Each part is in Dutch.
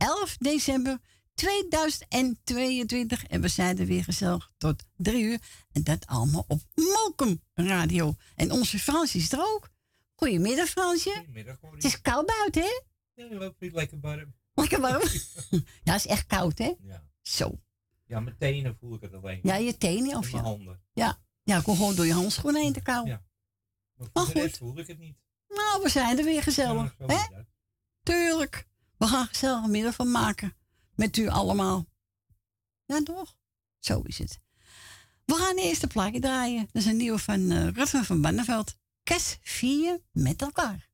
11 december 2022. En we zijn er weer gezellig tot drie uur. En dat allemaal op Mokum Radio. En onze Frans is er ook. Goedemiddag Fransje. Goedemiddag. Het is koud buiten hè? Ja, lekker warm. Lekker warm? ja, het is echt koud hè? Ja. Zo. Ja, mijn tenen voel ik het alleen. Ja, je tenen of je handen. Ja. Ja, ik gewoon door je handschoenen heen te kou. Ja. Maar, goed. voel ik het niet. Nou, we zijn er weer gezellig. hè? Tuurlijk. We gaan gezellig middag van maken. Met u allemaal. Ja, toch? Zo is het. We gaan de eerste plaatje draaien. Dat is een nieuwe van uh, Rutger van Banneveld. Kes 4 met elkaar.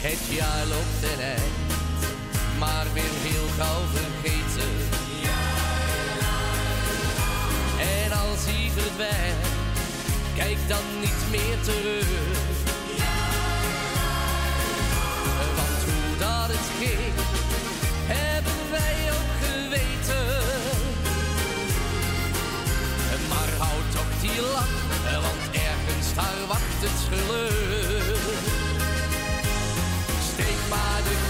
Het jaar loopt eruit, maar weer heel gauw vergeten. En als hij verdwijnt, kijk dan niet meer terug. Want hoe dat het ging, hebben wij ook geweten. Maar houd toch die lach, want ergens daar wacht het geluk. Maar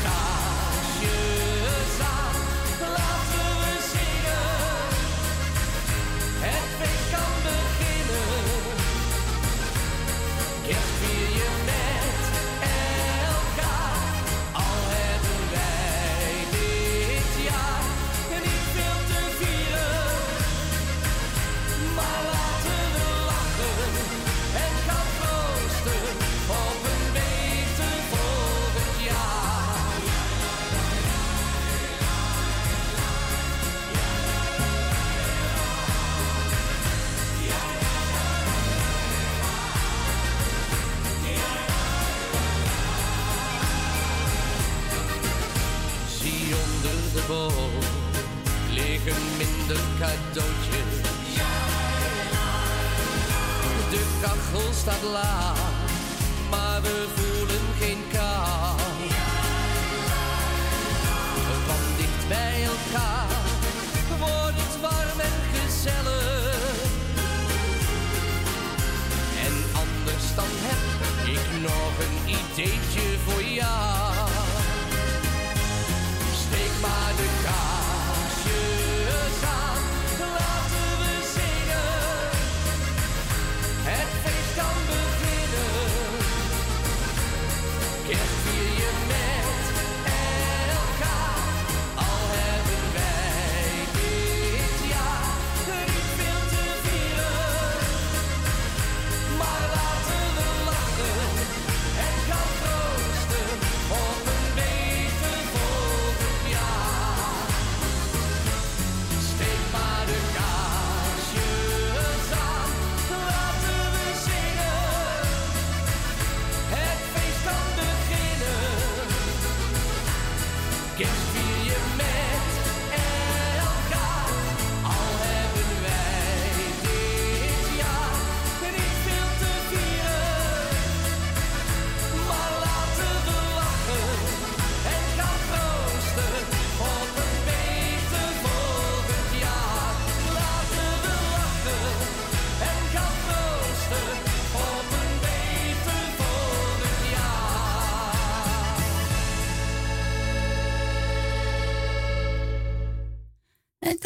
De kachel staat laag, maar we voelen geen kou. Want dicht bij elkaar wordt het warm en gezellig. En anders dan heb ik nog een ideetje voor jou. Steek maar de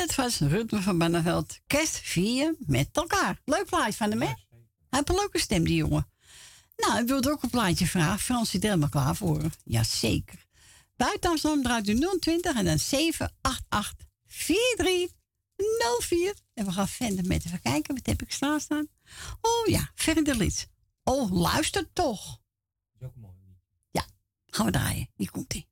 Dat was Rutger van Banneveld. Kerst 4 met elkaar. Leuk plaatje van hem, hè? Hij heeft een leuke stem, die jongen. Nou, ik wilde ook een plaatje vragen. Frans zit helemaal klaar voor. Jazeker. Buiten Amsterdam draait u 020 en dan 788 4304. En we gaan verder met even kijken. Wat heb ik staan staan? Oh ja, verder lied. Oh, luister toch. is ook mooi. Ja, Gaan we draaien. Hier komt ie.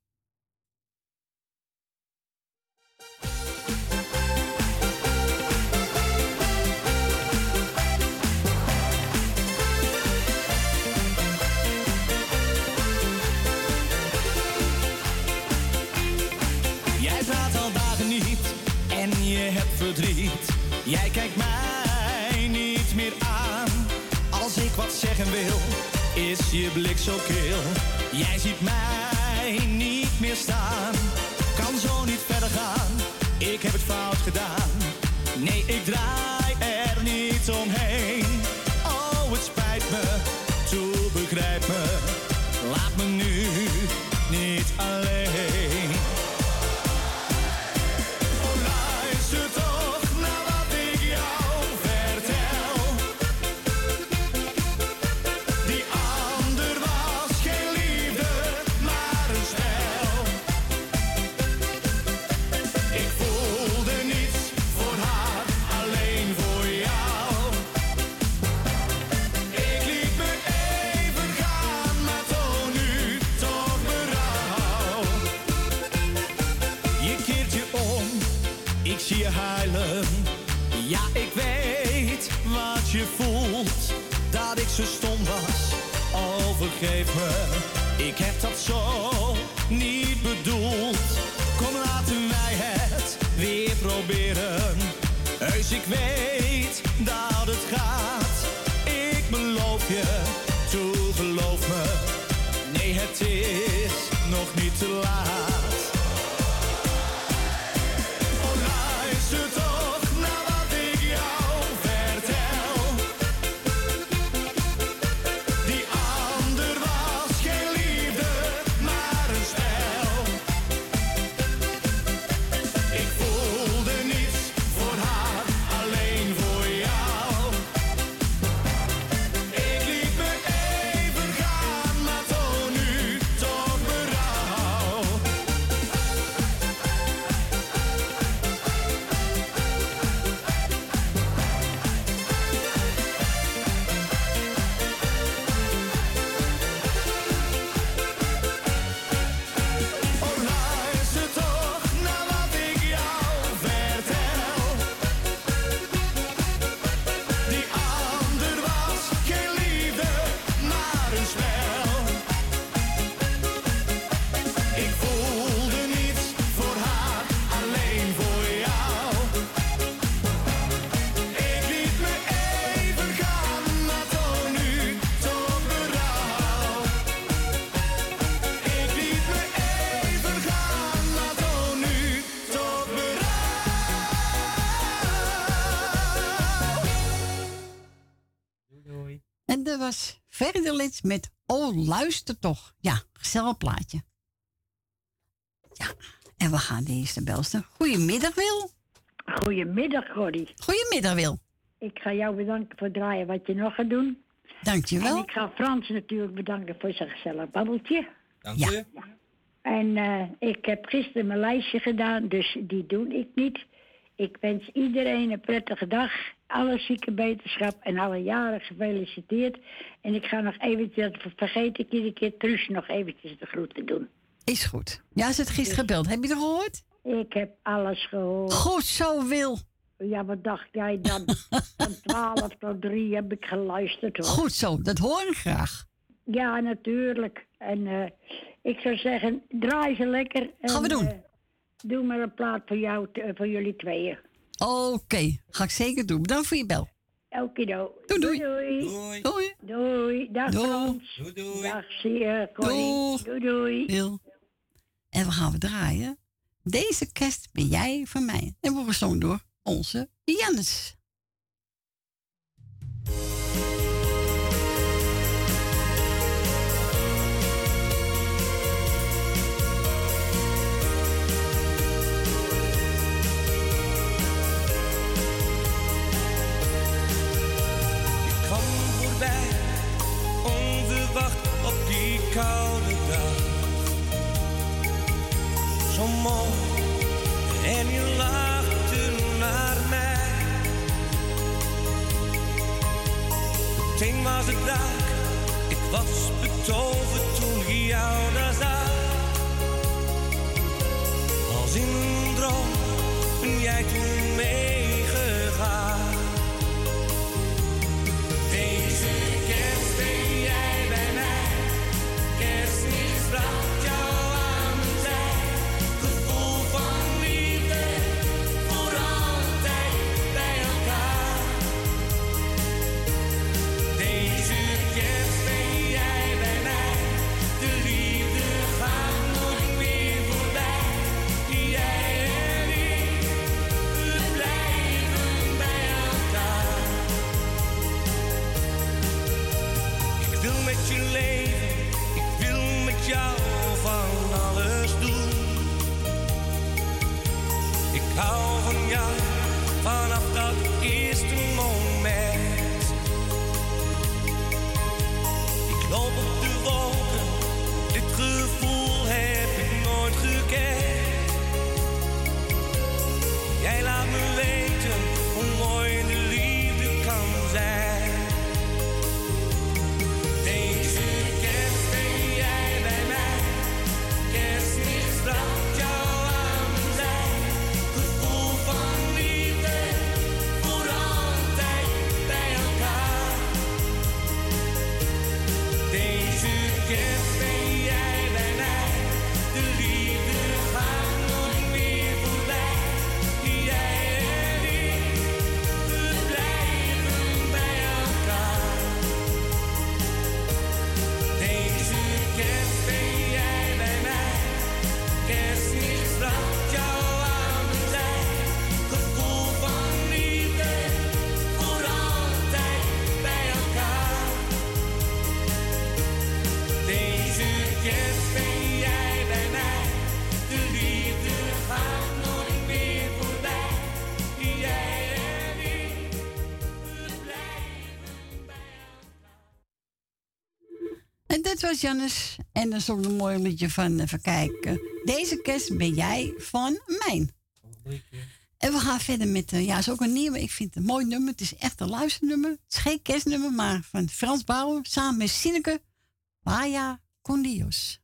Je hebt verdriet. Jij kijkt mij niet meer aan. Als ik wat zeggen wil, is je blik zo kil. Jij ziet mij niet meer staan. Kan zo niet verder gaan. Ik heb het fout gedaan. Nee, ik draai er niet omheen. Oh, het spijt me. Ik heb dat zo niet bedoeld. Kom, laten wij het weer proberen. Heus, ik weet dat het gaat. Ik beloof je, toe geloof me. Nee, het is nog niet te laat. Met Oh, luister toch. Ja, gezellig plaatje. Ja, en we gaan de eerste belster. Goedemiddag, Wil. Goedemiddag, Corrie. Goedemiddag, Wil. Ik ga jou bedanken voor het draaien wat je nog gaat doen. En Dankjewel. ik ga Frans natuurlijk bedanken voor zijn gezellig babbeltje. Dank Ja. je. En eh, ik heb gisteren mijn lijstje gedaan, dus die doe ik niet. Ik wens iedereen een prettige dag. Alle zieke beterschap en alle jaren gefeliciteerd. En ik ga nog eventjes, dat vergeet ik iedere keer, Truus nog eventjes de groeten doen. Is goed. Ja, ze het gisteren gebeld. Heb je het gehoord? Ik heb alles gehoord. Goed zo, Wil. Ja, wat dacht jij dan? Van 12 tot 3 heb ik geluisterd hoor. Goed zo, dat hoor ik graag. Ja, natuurlijk. En eh, ik zou zeggen, draai ze lekker. En, Gaan we doen. eh, doe maar een plaat voor, jou, eh, voor jullie tweeën. Oké, ga ik zeker doen. Bedankt voor je bel. Okido. Doei, doei. Doei. Doei. Doei. Doei. Dag Doei. Frans. Doei doei. Dag zie je. Doei doei. Wil. En we gaan we draaien. Deze kerst ben jij van mij. En wordt gezongen door onze Jannes. koude dag. Zo mooi en je lachte naar mij. Meteen was het dag, ik was betoverd toen ik jou daar zag. Als in een droom ben jij toen mee. vanaf dat eerste moment. Jannes. En dan zong een mooi liedje van, eh, even kijken. Deze kerst ben jij van mijn. En we gaan verder met, eh, ja, is ook een nieuwe. Ik vind het een mooi nummer. Het is echt een luisternummer. Het is geen kerstnummer, maar van Frans Bauer Samen met Sineke. Maya Condios.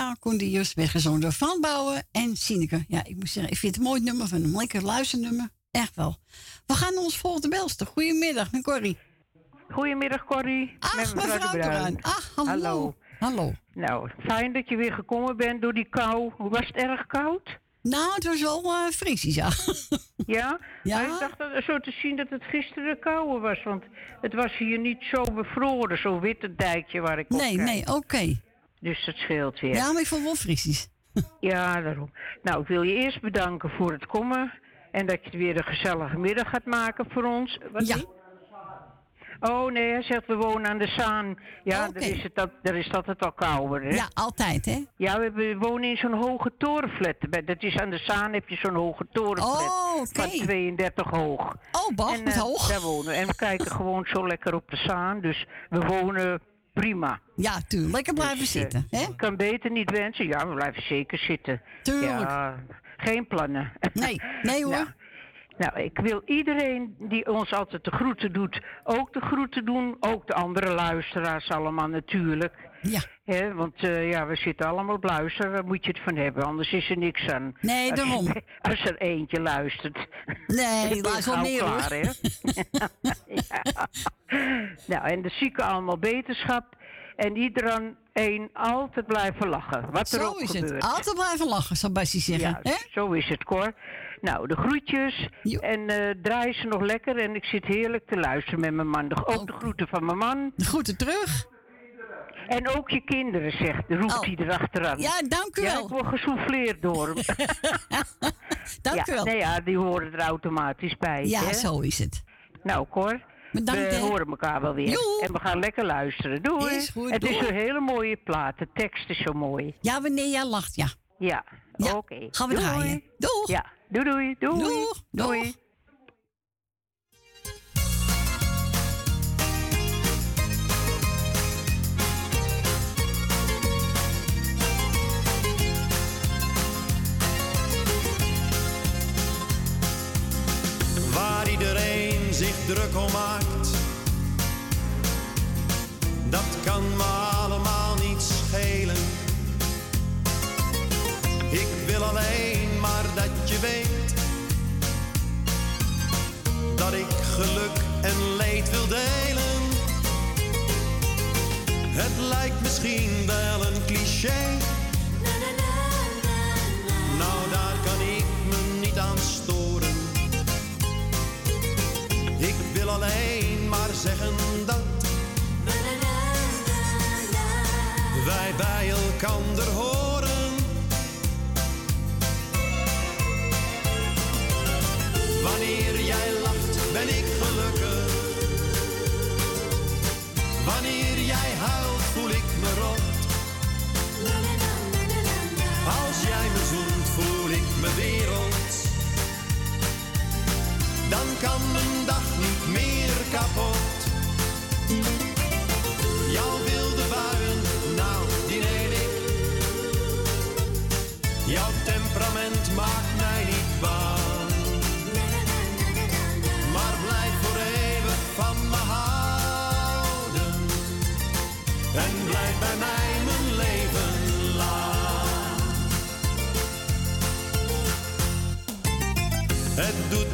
Jaar kon die juist werd gezongen door Van Bouwen en Sineke. Ja, ik moet zeggen, ik vind het een mooi nummer van een lekker luisternummer. Echt wel. We gaan naar ons volgende belster. Goedemiddag, met Corrie. Goedemiddag Corrie. Ach, met mevrouw mevrouw de Bruin. Ach, hallo. Hallo. Hallo. Nou, fijn dat je weer gekomen bent door die kou. Was het erg koud? Nou, het was wel eh frisjes, ja. Ja? Ja. Maar ik dacht dat, zo te zien dat het gisteren kouder was. Want het was hier niet zo bevroren, zo'n witte dijkje waar ik op Nee, kijk. nee, oké. Dus dat scheelt weer. Ja, maar ik vond wel frisjes. Ja, daarom. Nou, ik wil je eerst bedanken voor het komen. En dat je weer een gezellige middag gaat maken voor ons. Wat Ja. Oh nee, hij zegt we wonen aan de Zaan. Ja, Oké. daar, is het dat, daar is het altijd al kouder, hè? Ja, altijd, hè? Ja, we, wonen in zo'n hoge torenflat. Dat is aan de Zaan heb je zo'n hoge torenflat. Oh, oké. Van 32 hoog. Oh, bah, en, eh, hoog. Daar wonen. En we kijken gewoon zo lekker op de Zaan. Dus we wonen prima. Ja, tuurlijk. Lekker blijven Dus, eh, zitten, hè? Ik kan beter niet wensen. Ja, we blijven zeker zitten. Tuurlijk. Ja, geen plannen. Nee, nee hoor. Nou, ik wil iedereen die ons altijd de groeten doet, ook de groeten doen. Ook de andere luisteraars allemaal natuurlijk. Ja. Hè, want eh, ja, we zitten allemaal op luisteren, daar moet je het van hebben, anders is er niks aan. Nee, Als- daarom. Als er eentje luistert. Nee, laat wel meer hoor. klaar, hè? ja. Nou, en de zieken allemaal beterschap. En iedereen een altijd blijven lachen. Wat er Zo ook is gebeurt. het. Altijd blijven lachen, zou Bassie zeggen. Ja, zo is het, Cor. Nou, de groetjes. Jo. En eh draai ze nog lekker. En ik zit heerlijk te luisteren met mijn man. De- ook de groeten van mijn man. De groeten terug. En ook je kinderen, zegt roept Oh. hij erachteraan. Ja, dank u Ja, wel. ik word gesouffleerd door hem. Dank ja, u wel. Nee, ja, die horen er automatisch bij. ja, hè? zo is het. Nou, Cor. Bedankt, we horen elkaar wel weer. Joe. En we gaan lekker luisteren. Doei. Is goed, het is een hele mooie plaat. De tekst is zo mooi. Ja, wanneer jij lacht, ja. Ja, Ja, oké. gaan we Doei. draaien. Doeg. Ja, doei doei. Doei. Doeg, doeg. Doei. waar iedereen zich druk om maakt. Dat kan me ik geluk en leed wil delen. Het lijkt misschien wel een cliché. Nou, daar kan ik me niet aan storen. Ik wil alleen maar zeggen dat wij bij elkander horen. Wanneer jij ben ik gelukkig. Wanneer jij huilt, voel ik me rot. Als jij me zoent, voel ik me wereld. Dan kan mijn dag niet meer kapot.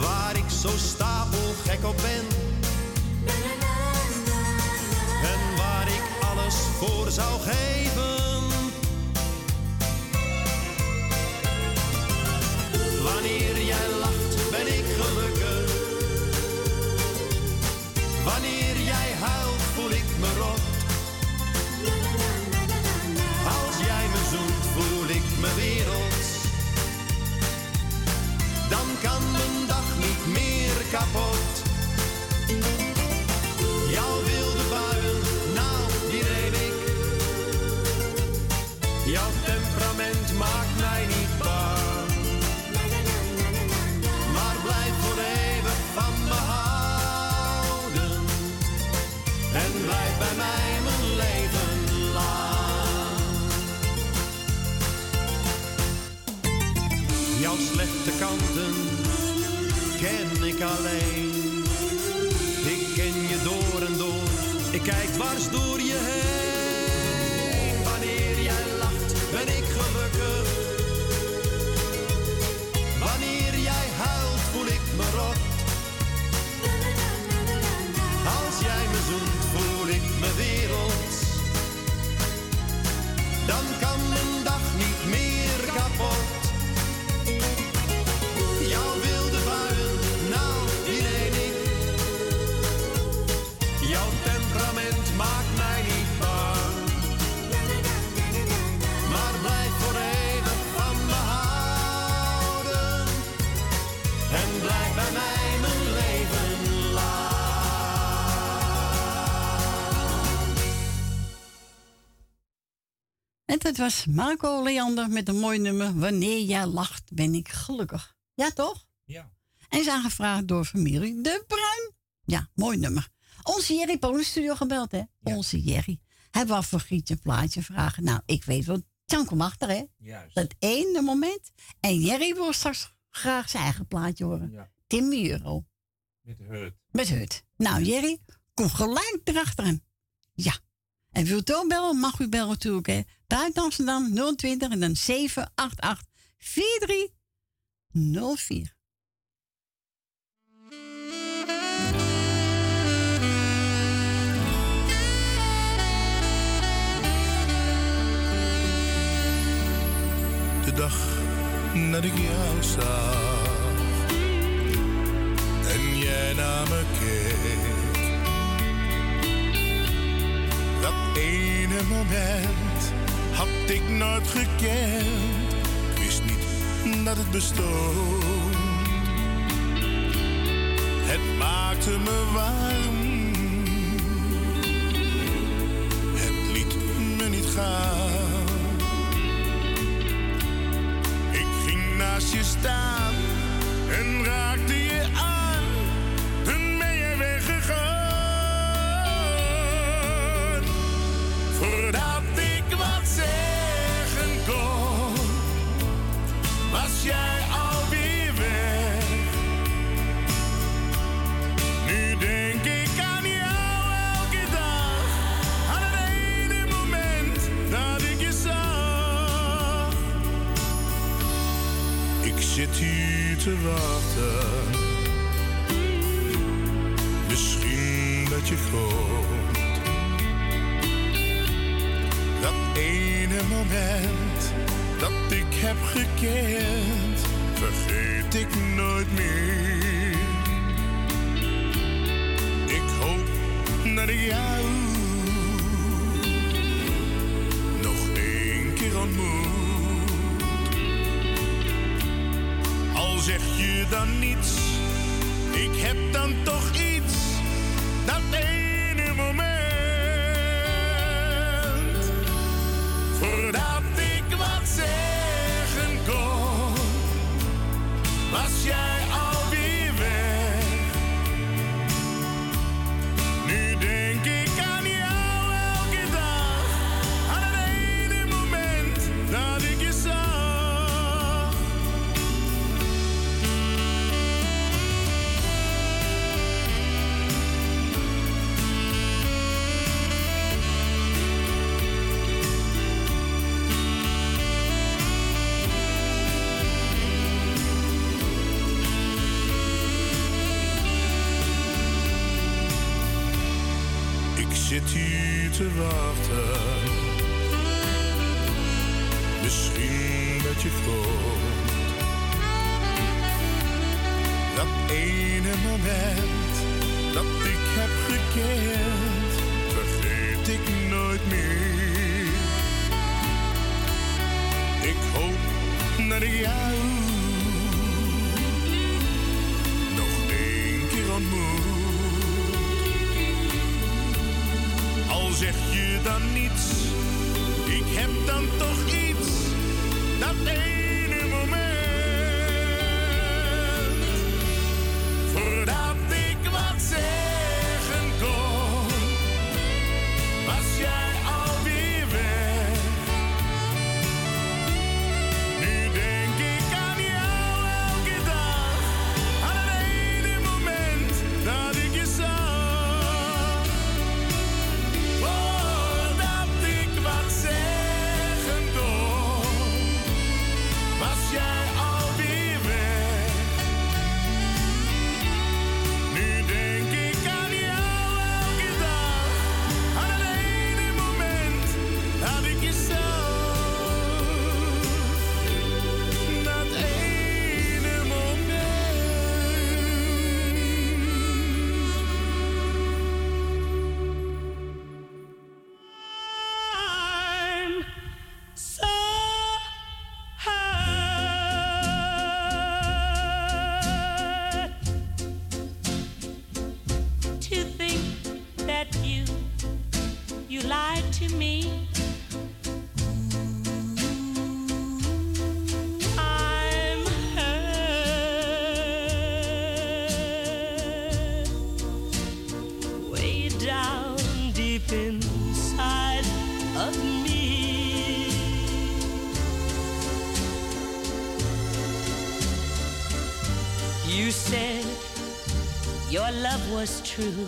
Waar ik zo stapelgek op ben. En waar ik alles voor zou geven. Wanneer jij lacht, ben ik gelukkig. Wanneer jij huilt, voel ik me rot. Als jij me zoent, voel ik me wereld. Dan kan kapot. Jouw wilde buien, nou die neem ik. Jouw temperament maakt mij niet bang. Maar blijf voor even van me houden. En blijf bij mij mijn leven lang. Jouw slechte kanten ik alleen. Ik ken je door en door, ik kijk dwars door je heen. Dat was Marco Leander met een mooi nummer. Wanneer jij lacht, ben ik gelukkig. Ja, toch? Ja. En zijn gevraagd door familie De Bruin. Ja, mooi nummer. Onze Jerry Polen studio gebeld, hè? Onze Jerry. Hij wou voor Grietje een plaatje vragen. Nou, ik weet wel, Jan kom achter, hè? Juist. Dat ene moment. En Jerry wil straks graag zijn eigen plaatje horen. Ja. Tim Euro. Met Hurt. Met Hut. Nou, Jerry, kom gelijk erachter hem. Ja. En wilt u bellen, mag u bellen natuurlijk, hè. Buiten Amsterdam 020 en dan 788 4304. de dag dat ik jou zag en jij naar me keek. Dat ene moment had ik nooit gekend, ik wist niet dat het bestond. Het maakte me warm, het liet me niet gaan. Ik ging naast je staan en raakte je aan. Te wachten. Misschien dat je komt. Dat ene moment dat ik heb gekend, vergeet ik nooit meer. Ik hoop dat ik jou nog één keer ontmoet. Zeg je dan niets, ik heb dan toch iets. Dat ene moment. Voordat ik wat zeggen kon, was jij You said your love was true.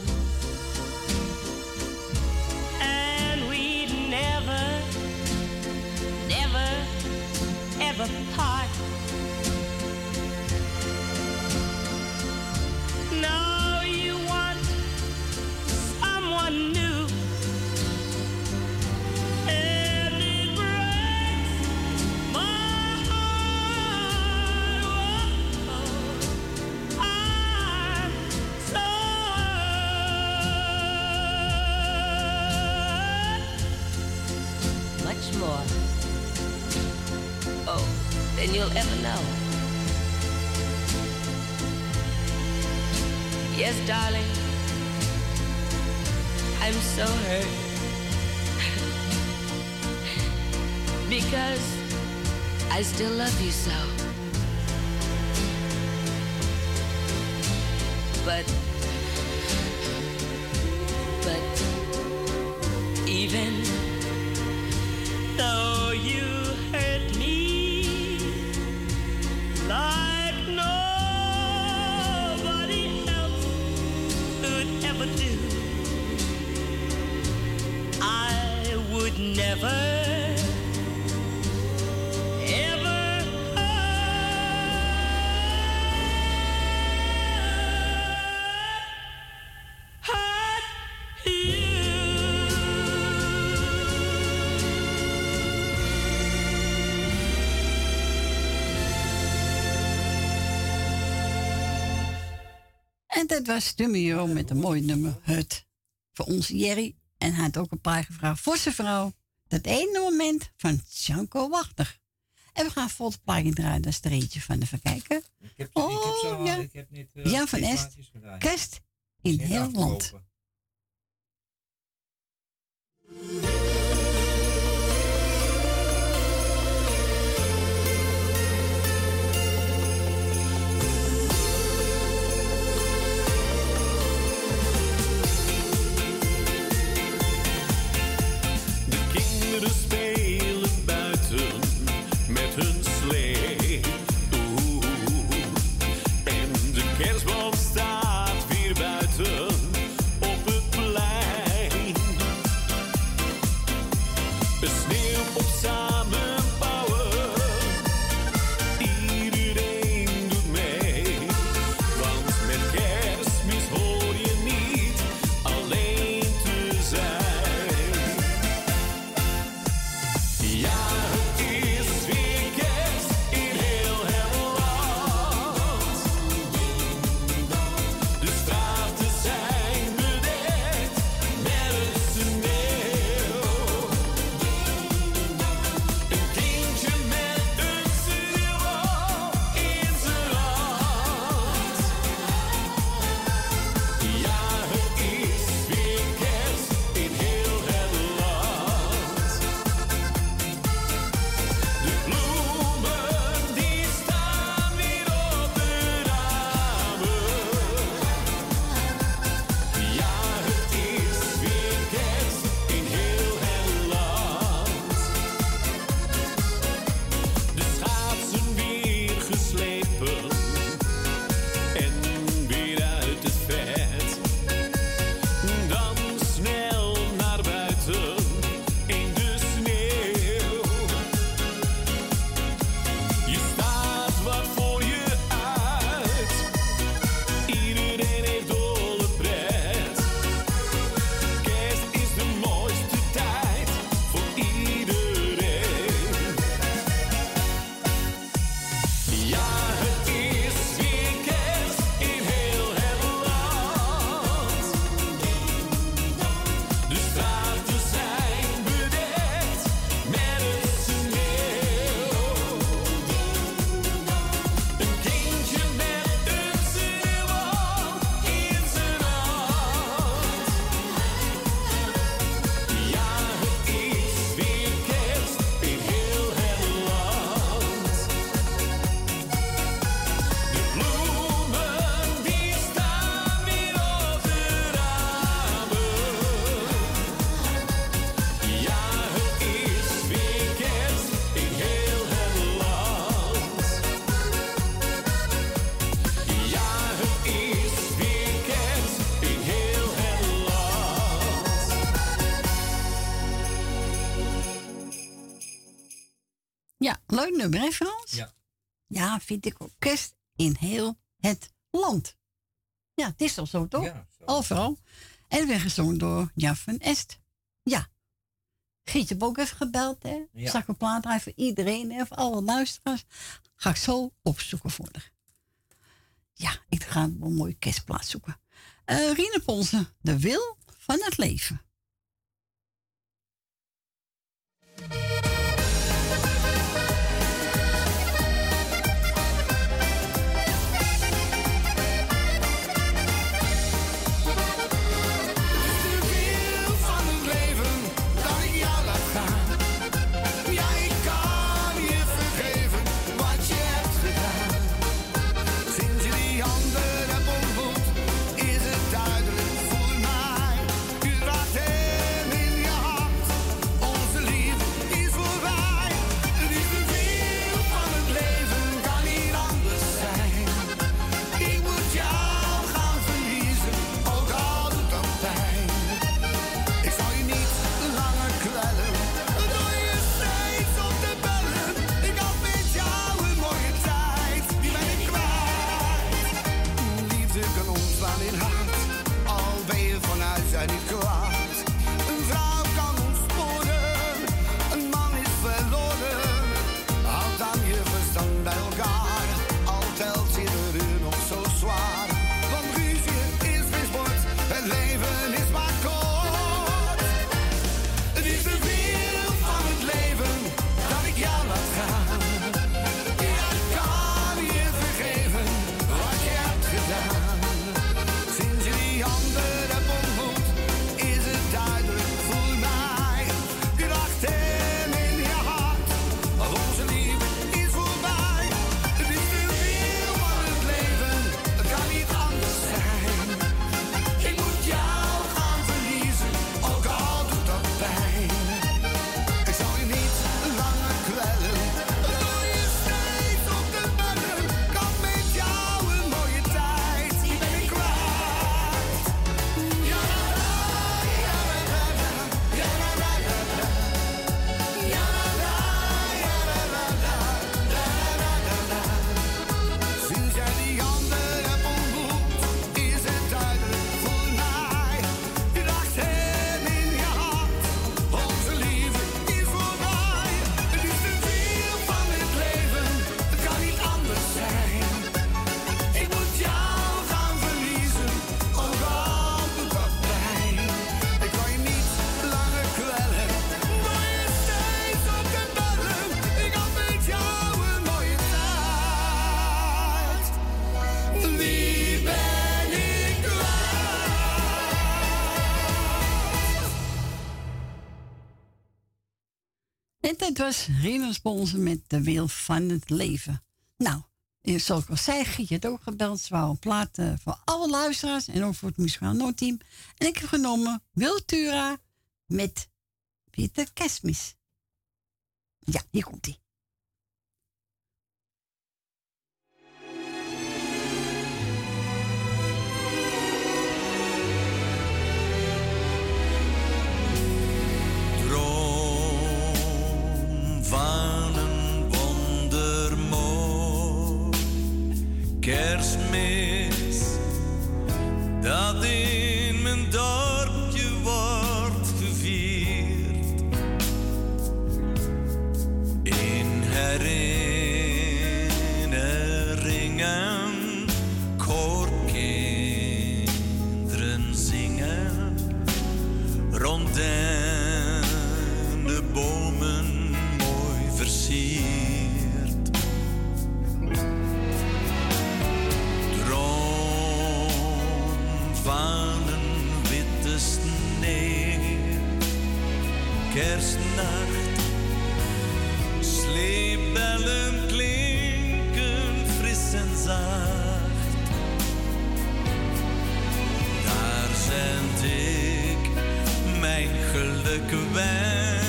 Dat was de Miro met een mooi nummer, Het. Voor onze Jerry. En hij had ook een paar gevraagd voor zijn vrouw. Dat ene moment van Janko Wachter. En we gaan vol het plaatje draaien. Dat is er eentje van. Even kijken. Ik heb, ik heb zo, Oh, ja. ik heb net eh, Jan van Est. Kerst in heel land. Kinderen spelen nummer. Ja. Ja, vind ik orkest in heel het land. Ja, het is al zo, toch? Ja. Overal. En weer gezongen door Jan Est. Ja. gietje heb ook even gebeld, hè? Zag een plaat uit voor iedereen, en Voor alle luisteraars. Ga ik zo opzoeken voor haar. Ja, ik ga een mooie kerstplaat zoeken. Eh, uh, Polsen, de wil van het leven. was Bonzen met de wil van het leven. Nou, zoals ik al zei, Giet had ook gebeld. Ze eh, voor alle luisteraars en ook voor het muzikaal noodteam. En ik heb genomen Wiltura met Pieter Kerstmis. Ja, hier komt hij. vanen wondermooi. Kerstmis, dat in mijn dorpje wordt gevierd. In herinneringen, koorkinderen zingen kerstnacht. Sleepbellen klinken fris en zacht. Daar zend ik mijn geluk weg.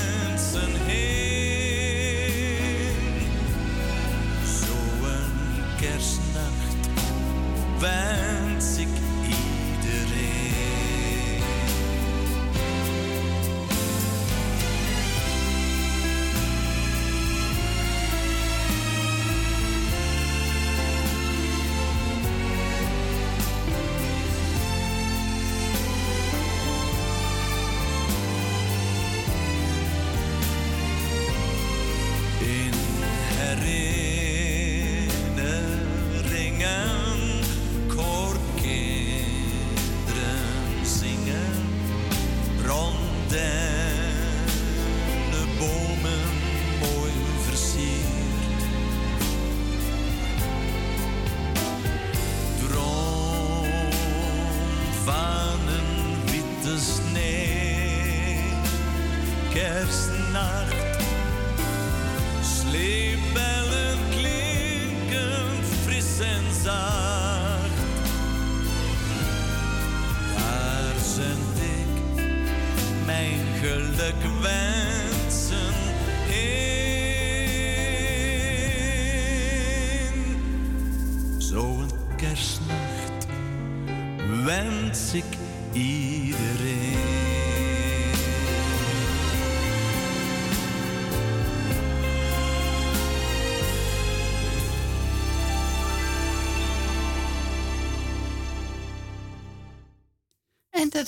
fronte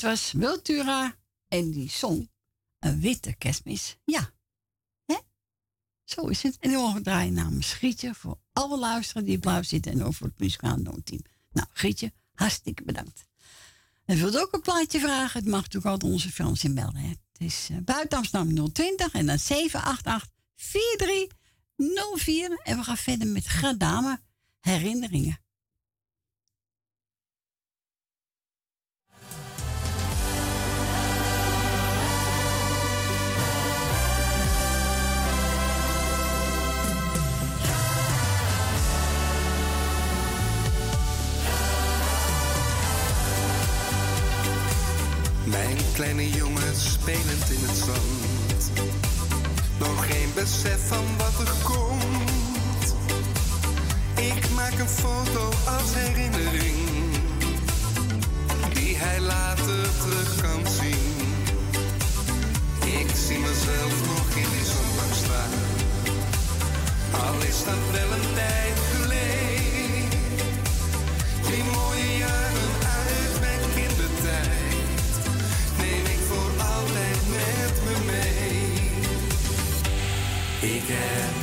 dat was Wiltura en die zong een witte kerstmis. Ja, hè? Zo is het. En die mogen we draaien namens Grietje voor alle luisteren die blauw zitten en over het muzikaal team. Nou, Grietje, hartstikke bedankt. En wilt ook een plaatje vragen? Het mag natuurlijk altijd onze Frans in bellen. Hè? Het is uh, Amsterdam 020 en dan 788 4304. En we gaan verder met Gadame herinneringen. Kleine jongen spelend in het zand. Nog geen besef van wat er komt. Ik maak een foto als herinnering. Die hij later terug kan zien. Ik zie mezelf nog in die zonbank staan. Al is dat wel een tijd Ik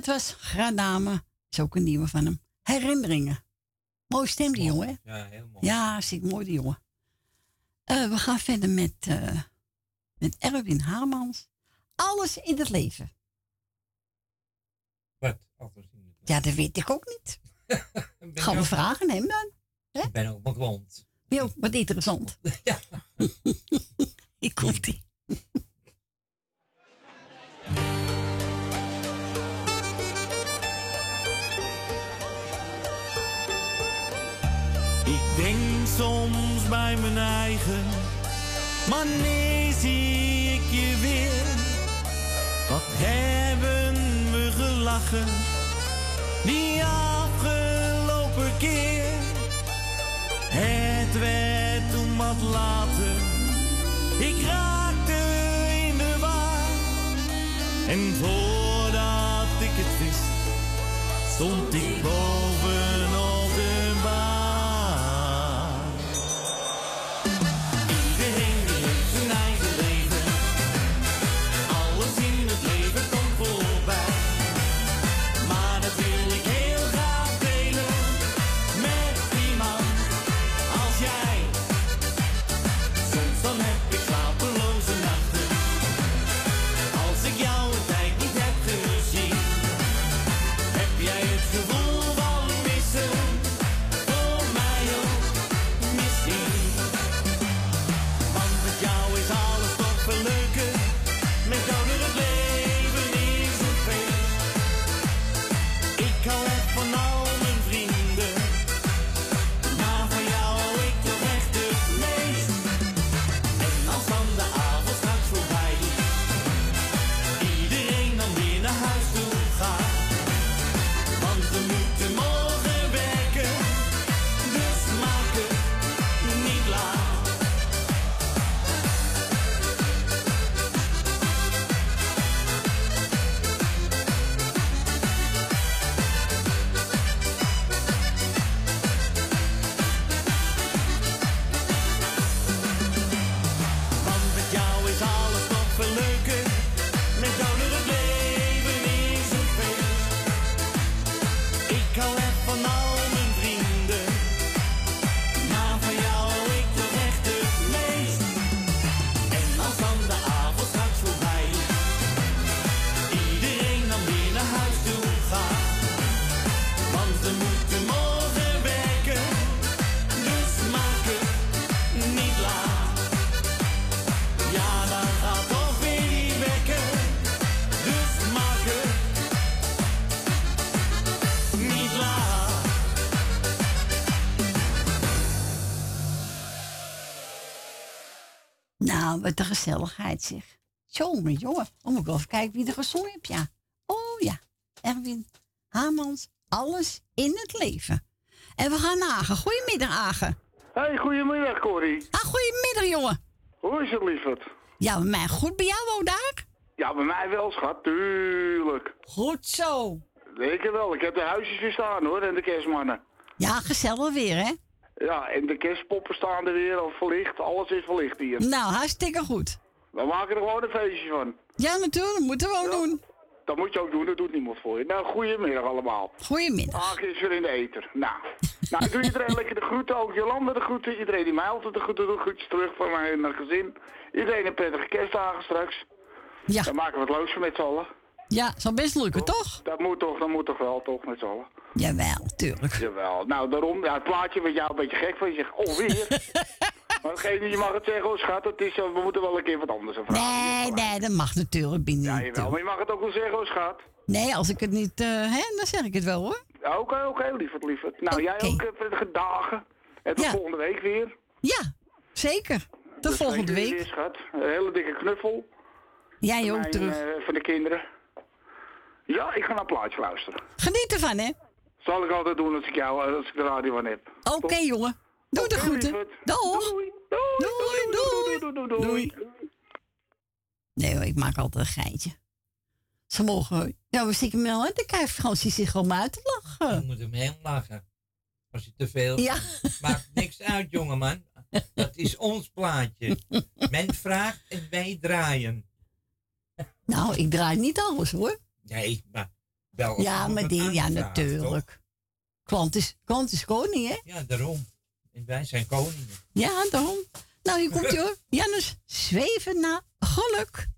dat was Gradame. Is ook een nieuwe van hem. Herinneringen. Mooi stem die jongen, hè? Ja, heel mooi. Ja, ziek mooi die jongen. Eh, we gaan verder met, eh, met Erwin Haarmans. Alles in het leven. Wat? Alles in het Ja, dat weet ik ook niet. Gaan we vragen hem dan? Ik ben ook beklompt. Jo, wat interessant. Ja. Ik komt ie. soms bij mijn eigen. Maar nee, zie ik je weer. Wat hebben we gelachen die afgelopen keer? Het werd toen wat later. Ik raakte in de war. En voordat ik het wist, stond ik boven. Gezelligheid zeg. Jongen, jongen. Oh, moet ik wel even kijken wie er gezongen heeft, ja. Oh ja, Erwin Hamans, alles in het leven. En we gaan naar Agen. Goedemiddag, Agen. Hey, goedemiddag Corrie. Ah, goedemiddag, jongen. Hoe is het lieverd? Ja, bij mij goed. Bij jou ook daar? Ja, bij mij wel schat, tuurlijk. Goed zo. Zeker wel, ik heb de huisjes weer staan hoor en de kerstmannen. Ja, gezellig weer, hè? Ja, en de kerstpoppen staan er weer al verlicht, alles is verlicht hier. Nou, hartstikke goed. We maken er gewoon een feestje van. Ja, natuurlijk. Moeten we ook doen. Dat moet je ook doen, dat doet niemand voor je. Nou, goedemiddag allemaal. Goedemiddag. Aag is weer in de eter. Nou, nou ik doe iedereen lekker de groeten, ook Jolanda de groeten. Iedereen die mij altijd de groeten doet, groetjes terug van mijn eh, gezin. Iedereen een prettige kerstdagen straks. Ja. Dan maken we het leuks van met z'n allen. Ja, zal best lukken, toch? Dat moet toch, dat moet toch wel, toch, met z'n allen. Jawel, tuurlijk. Jawel. Nou, daarom, ja, het plaatje wat jou een beetje gek van je zegt, alweer. maar degene, je mag het zeggen, oh schat, het is, eh, we moeten wel een keer wat anders vragen. Nee, nee, dat mag natuurlijk binnen. Ja, jawel, maar je mag het ook wel zeggen, oh schat. Nee, als ik het niet, eh hè, dan zeg ik het wel hoor. Oké, oké, lieverd, lieverd. Nou, jij ook eh, prettige dagen. En tot Ja. volgende week weer. Ja, zeker. Tot Dus volgende week. is, schat. Een hele dikke knuffel. Jij ook terug. eh, van de kinderen. Ja, ik ga naar een plaatje luisteren. Geniet ervan, hè? Zal ik altijd doen als ik, jou, als ik de radio van heb. Oké, jongen. Doe de groeten. Doeg. Doei. Doei, doei, doei. Nee hoor, ik maak altijd een geintje. Ze mogen... Ja, we stiekem wel uit de kijf. Fransie zich om uit te lachen. Je moet hem heel lachen. Als je te veel... Ja. Maakt niks uit, jongeman. Dat is ons plaatje. Men vraagt en wij draaien. Nou, ik draai niet alles hoor. Nee, maar wel. Ja, maar die, ja, natuurlijk. Klant is, klant is koning, hè? Ja, daarom. En wij zijn koningen. Ja, daarom. Nou, hier komt ie hoor. Janus, zweven naar geluk.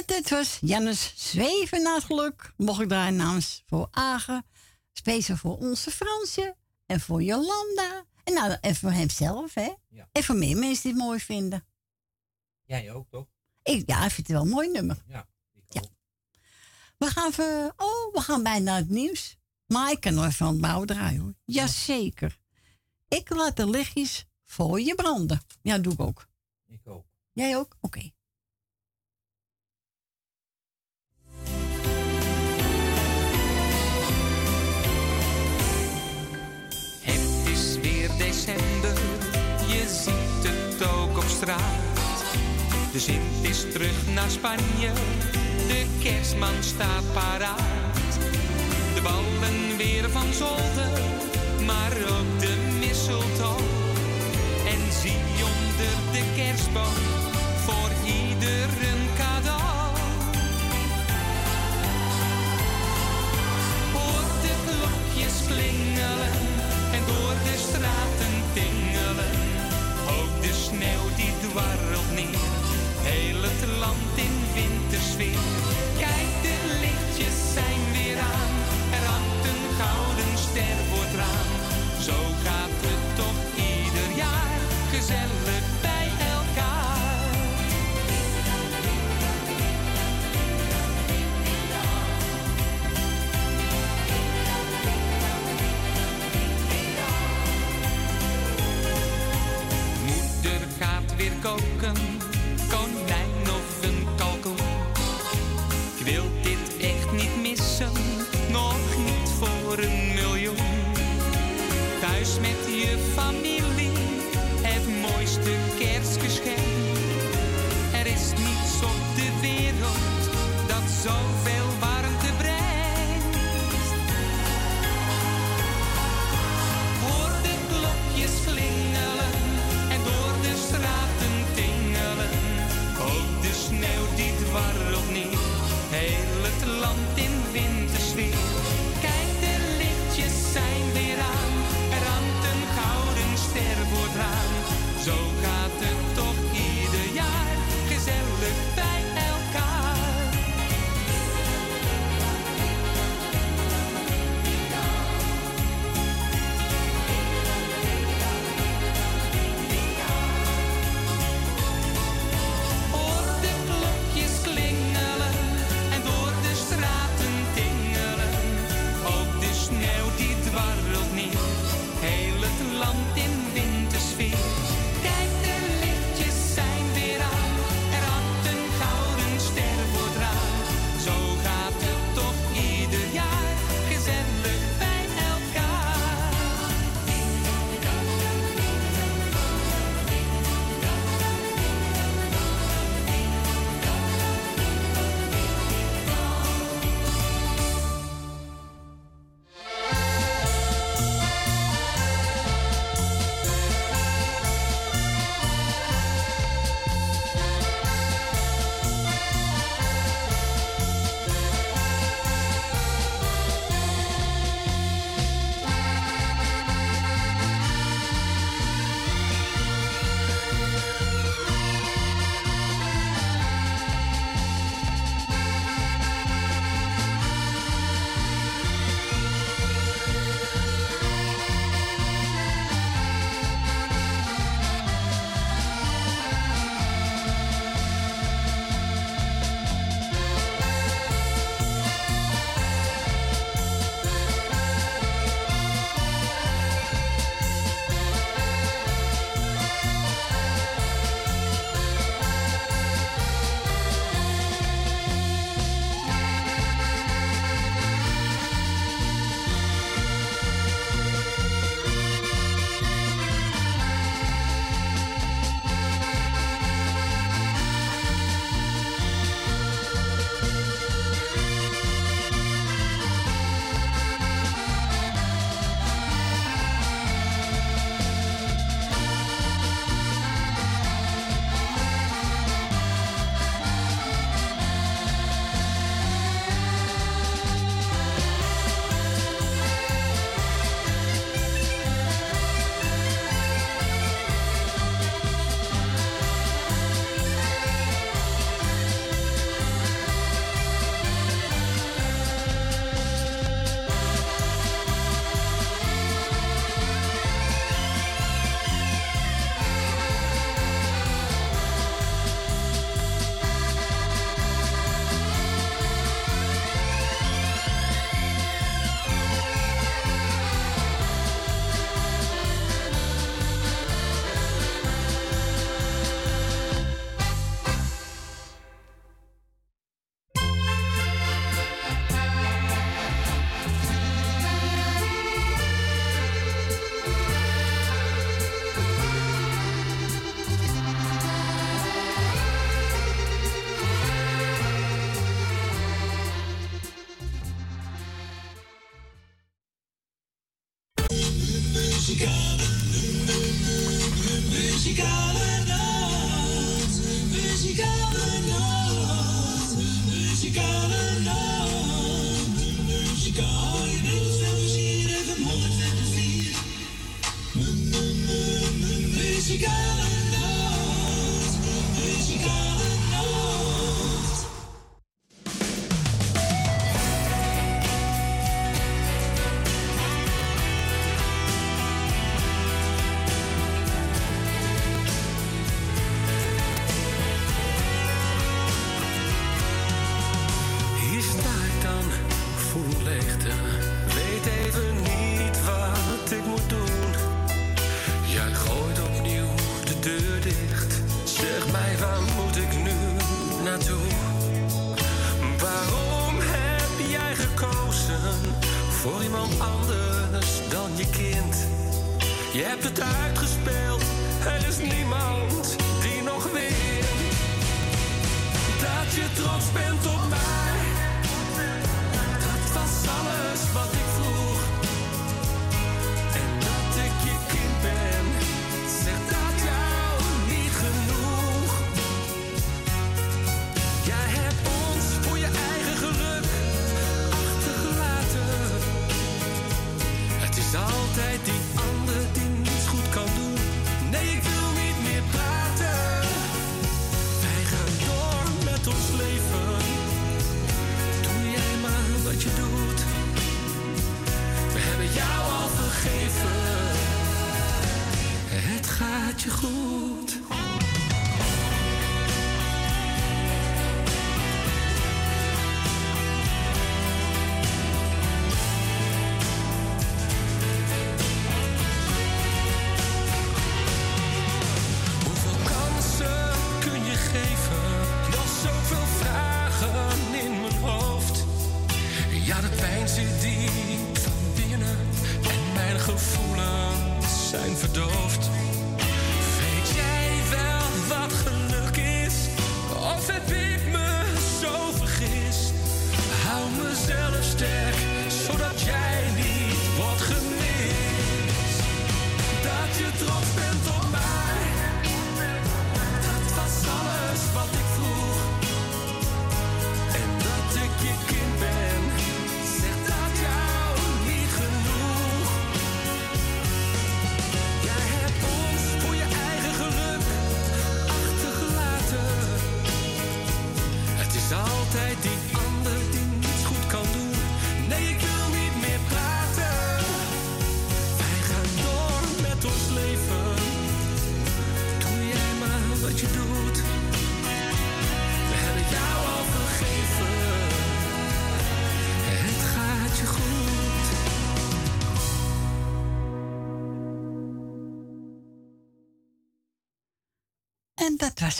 En dit was Jannes Zweven naar geluk. Mocht ik draaien namens voor Agen. Speciaal voor onze Fransje. En voor Jolanda. En, nou, en voor hemzelf, hè? Ja. En voor meer mensen die het mooi vinden. Jij ook, toch? Ik, ja, ik vind het wel een mooi nummer. Ja, Ja. We gaan even, oh, we gaan bijna naar het nieuws. Maar ik kan nog even aan het bouwen draaien, hoor. Jazeker. Ik laat de lichtjes voor je branden. Ja, doe ik ook. Ik ook. Jij ook? Oké. Straat. De Sint is terug naar Spanje, de kerstman staat paraat. De ballen weer van zolder, maar ook de mistletoe. En zie onder de kerstboom neer, heel het land in wintersfeer. Familie,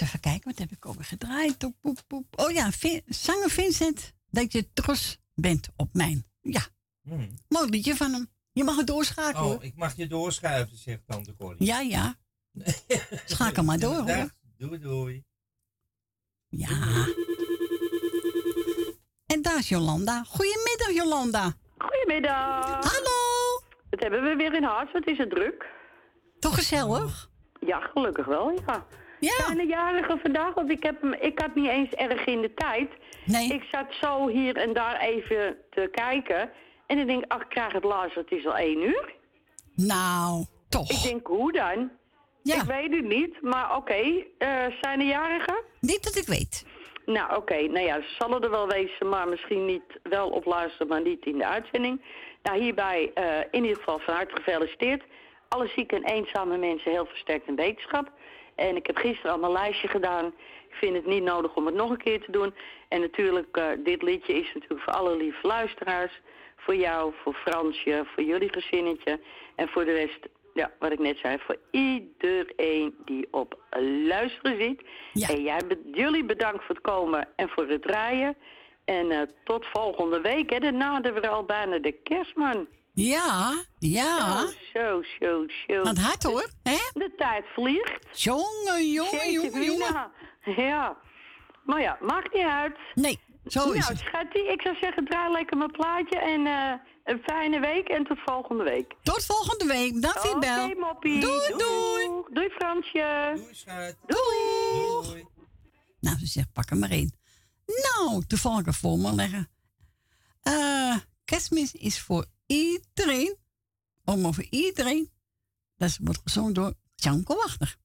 Even kijken, wat heb ik over gedraaid? Poep, poep, poep. Oh ja, Vin- zanger Vincent, dat je trots bent op mijn. Ja, Hmm. mooi liedje van hem. Je mag het doorschakelen. Oh, ik mag je doorschuiven, zegt tante Corrie. Ja, ja. Schakel maar door, hoor. Doei, doei. Ja. En daar is Jolanda. Goedemiddag, Jolanda. Goedemiddag. Hallo. Dat hebben we weer in huis. Wat is het druk? Toch gezellig? Ja, gelukkig wel, ja. Ja. Zijn er jarigen vandaag? Want ik, heb, hem- ik had niet eens erg in de tijd. Nee. Ik zat zo hier en daar even te kijken. En ik denk, ach, ik krijg het luisteren. Het is al één uur. Nou, toch. Ik denk, hoe dan? Ja. Ik weet het niet, maar oké. eh, zijn er jarigen? Niet dat ik weet. Nou, oké. Nou ja, ze zullen er wel wezen, maar misschien niet wel op luisteren, maar niet in de uitzending. Nou, hierbij eh, in ieder geval van harte gefeliciteerd. Alle zieke en eenzame mensen heel versterkt in wetenschap. En ik heb gisteren al mijn lijstje gedaan. Ik vind het niet nodig om het nog een keer te doen. En natuurlijk, eh, dit liedje is natuurlijk voor alle lieve luisteraars. Voor jou, voor Fransje, voor jullie gezinnetje. En voor de rest, ja, wat ik net zei, voor iedereen die op luisteren zit. En jij, jullie bedankt voor het komen en voor het draaien. En eh, tot volgende week, hè. Daarna naderen we al bijna de kerstman. Ja, ja. Zo, zo, zo. Gaat hard hoor, hè? De tijd vliegt. Jongen, jongen, jongen. Ja. Maar ja, maakt niet uit. Nee, zo is nou, het. schattie, ik zou zeggen, draai lekker mijn plaatje. En eh, een fijne week en tot volgende week. Tot volgende week. Bel. Oké, moppie. Doei, doei. doei. Doei, Fransje. Doei, schat. Doei. Nou, ze zegt, pak er maar in. Nou, toevallig een voor me leggen. Eh, kerstmis is voor iedereen. Om over iedereen. Dat wordt gezongen door Tjanko Wachter.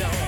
Kus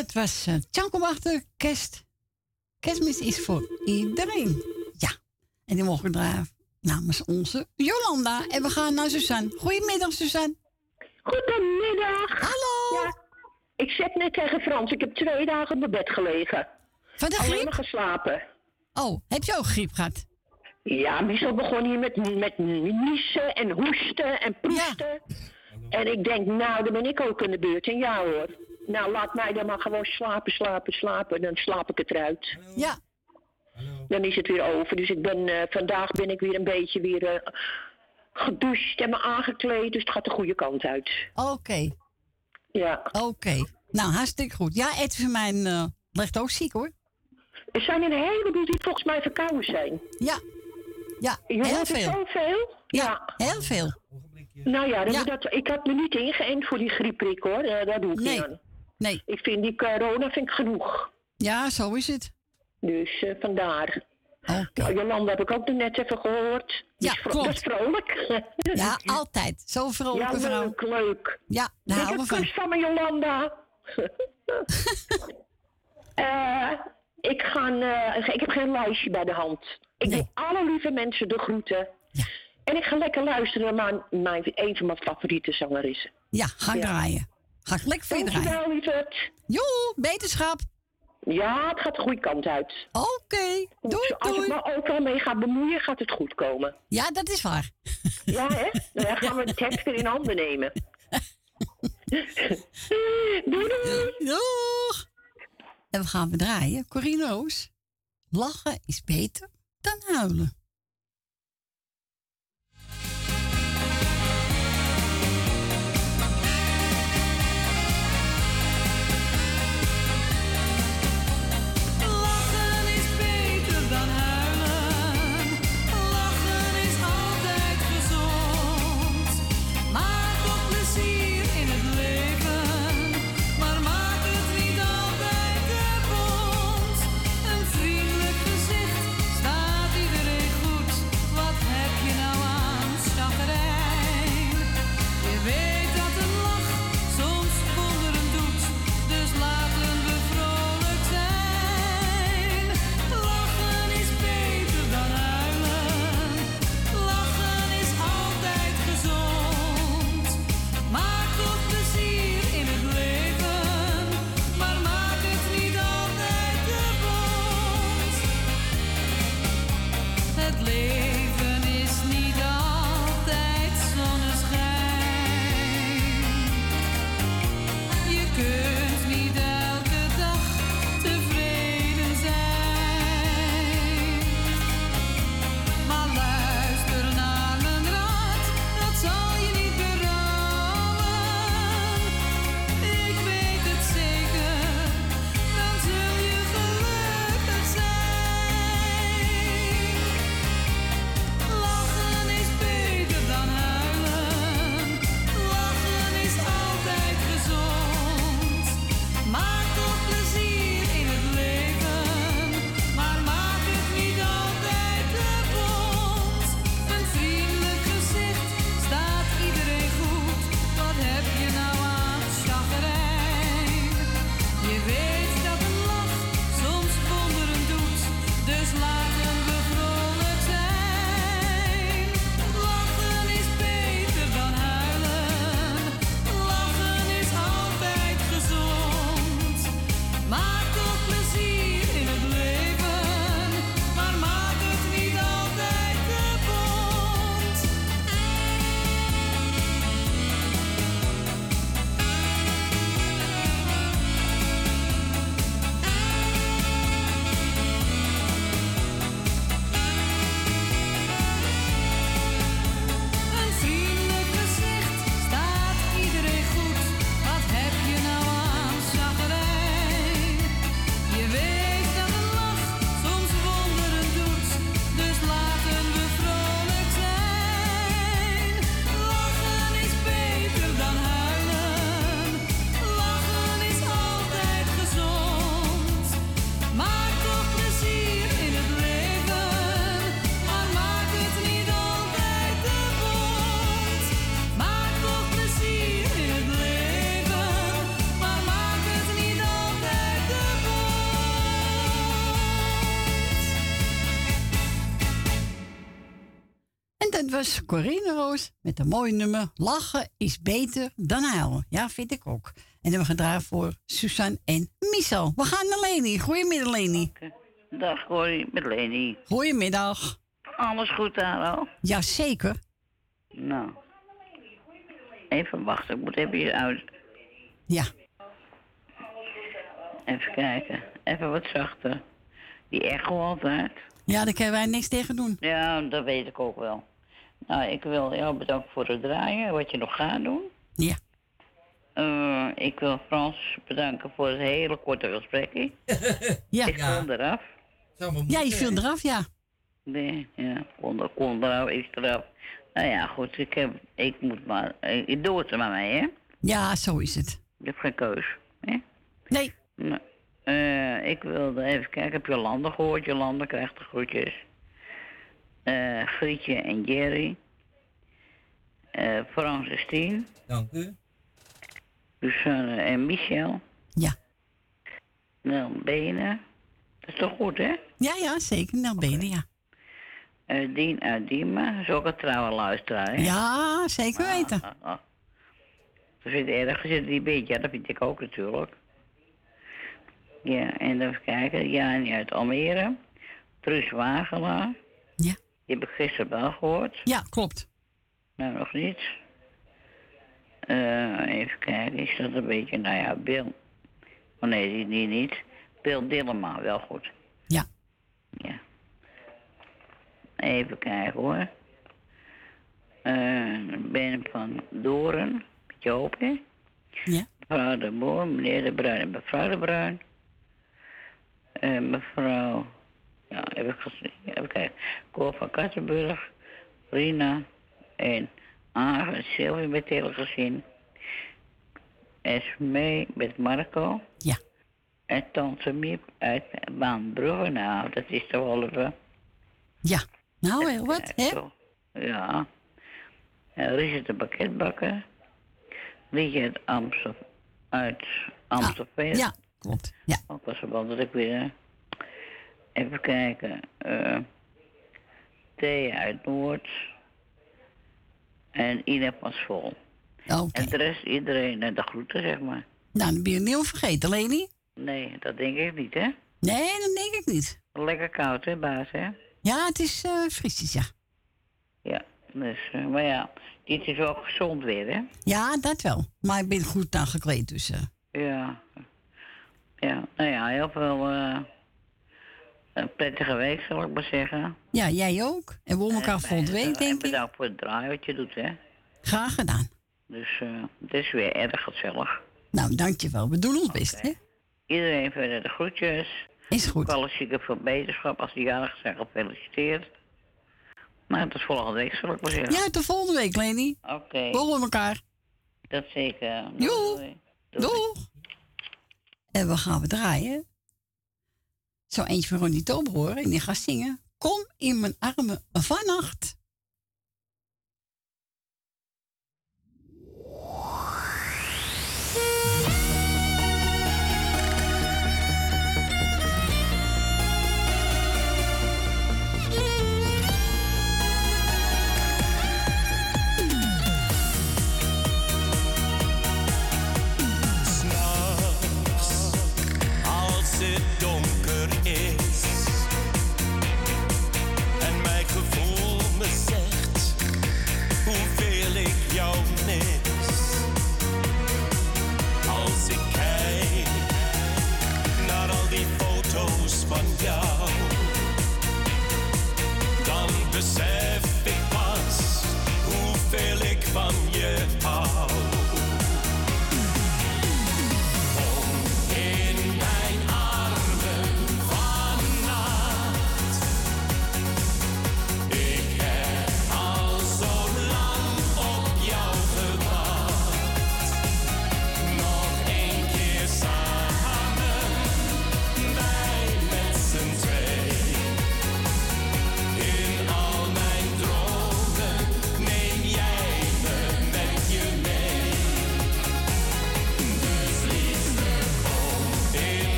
dat was uh, Tjanko kerst. Kerstmis is voor iedereen. Ja. En die mogen draaien namens onze Jolanda. En we gaan naar Suzanne. Goedemiddag, Suzanne. Goedemiddag. Hallo. Ja, ik zeg net tegen Frans, ik heb twee dagen op mijn bed gelegen. Van de Alleen griep? maar geslapen. Oh, heb je ook griep gehad? Ja, Michel begon hier met, met niezen en hoesten en proesten. En ik denk, nou, dan ben ik ook in de beurt. En ja hoor. Nou, laat mij dan maar gewoon slapen, slapen, slapen. Dan slaap ik het eruit. Ja. Dan is het weer over. Dus ik ben, eh, vandaag ben ik weer een beetje weer eh, gedoucht en me aangekleed. Dus het gaat de goede kant uit. Oké. Ja. Oké. Nou, hartstikke goed. Ja, Ed van mij eh, ligt ook ziek hoor. Er zijn een heleboel die volgens mij verkouden zijn. Ja. Ja, Je heel veel. zoveel? Ja, heel veel. Nou ja, Ja. dat, ik had me niet ingeënt voor die griepprik hoor. Daar doe ik Nee. niet aan. Nee. Ik vind die corona vind ik genoeg. Ja, zo is het. Dus eh, vandaar. Nou, Jolanda heb ik ook net even gehoord. Ja, Dat is klopt. Dat is vrolijk. Ja, altijd. Zo vrolijke ja, vrouw. leuk, leuk. Ja, daar Ik houden we heb van. kus van me, Jolanda. Eh, ik, ga, eh, ik heb geen lijstje bij de hand. Ik doe alle lieve mensen de groeten. En ik ga lekker luisteren naar mijn, mijn, een van mijn favoriete zangeressen. Ja, ga draaien. Ga lekker voor je draaien. Dankjewel, lieverd. Joe, beterschap. Ja, het gaat de goede kant uit. Oké, doei, Als ik me overal mee ga bemoeien, gaat het goed komen. Ja, dat is waar. Ja, hè? Nou, Dan gaan we de tekst weer in handen nemen. doei, doei. Doeg. En we gaan draaien. Corine Roos. Lachen is beter dan huilen. Dat was Corine Roos met een mooi nummer. Lachen is beter dan huilen. Ja, vind ik ook. En dan we gedraaid voor Suzanne en Michel. We gaan naar Leni. Goedemiddag, Leni. Dag Corrie, met Leni. Goedemiddag. Alles goed daar al? Jazeker. Nou. Even wachten, ik moet even hier uit. Ja. Even kijken. Even wat zachter. Die echo altijd. Ja, daar kunnen wij niks tegen doen. Ja, dat weet ik ook wel. Nou, ik wil jou bedanken voor het draaien, wat je nog gaat doen. Ja. Eh, ik wil Frans bedanken voor het hele korte gesprekje. Ja. Ik kon eraf. Ja, je viel eraf, ja. Nee, ja, kon, er- kon eraf, ik eraf. Nou ja, goed, ik, heb, ik moet maar, ik, ik doe het er maar mee, hè. Ja, zo is het. Je hebt geen keus, hè? Nee. Nou, eh, ik wilde even kijken, heb Jolanda gehoord? Jolanda krijgt de groetjes. Eh Grietje en Jerry. Eh Frans en Stien. Dank u. Susanne en Michel. Ja. Nel Benen. Dat is toch goed, hè? Ja, ja, zeker. Nou, benen, ja. Eh Dien uit Diemen. Dat is ook een trouwe luisteraar, hè? Ja, zeker weten. Ah, ah. Dat vind ik erg. Zit die beetje, ja, dat vind ik ook natuurlijk. Ja, en even kijken. Jani uit Almere. Truus Wagelaar. Die heb ik gisteren wel gehoord. Ja, klopt. Nou, nog niet. Eh, even kijken, is dat een beetje, nou ja, Bill. Oh nee, die, die niet. Bill Dillema, wel goed. Ja. Ja. Even kijken hoor. Eh, ben van Doren, Joopje. Ja. Mevrouw de Boer, meneer de Bruin en mevrouw de Bruin. Eh, mevrouw, ja, even, gezien, even kijken. Cor van Kattenburg, Rina en Agen, Sylvie met hele gezin. Esmee met Marco. Ja. En Tante Miep uit Baanbrugge. Nou, dat is wel even... Ja. Nou, heel wat, hè? Ja. En Richard de pakketbakker. Uit Amstel, uit Amstelveen. Ja, klopt. Ja. Ook was er wel dat ik weer... Even kijken. eh Thea uit Noord. En Ine was vol. Oké. En de rest, iedereen de groeten, zeg maar. Nou, dan ben je niet vergeten, Leni. Nee, dat denk ik niet, hè? Nee, dat denk ik niet. Lekker koud, hè, baas, hè? Ja, het is eh frisjes, ja. Ja, dus, eh, maar ja, dit is wel gezond weer, hè? Ja, dat wel. Maar ik ben goed aangekleed, dus... eh, Ja. Ja, nou ja, heel veel een prettige week, zal ik maar zeggen. ja, jij ook. En we horen elkaar En volgende week, En denk ik. bedankt voor het draaien wat je doet, hè? Graag gedaan. Dus eh, het is weer erg gezellig. Nou, dankjewel. We doen ons best, hè? Iedereen verder de groetjes. Is goed. Ook alle zieken veel beterschap. Als die jarig zijn, gefeliciteerd. Nou, tot volgende week, zal ik maar zeggen. Ja, tot volgende week, Leni. Oké. We horen elkaar. Dat zeker. Doei. Doeg. En we gaan we draaien. Zo eentje van Ronnie Tober horen. En die gaat zingen. Kom in mijn armen vannacht.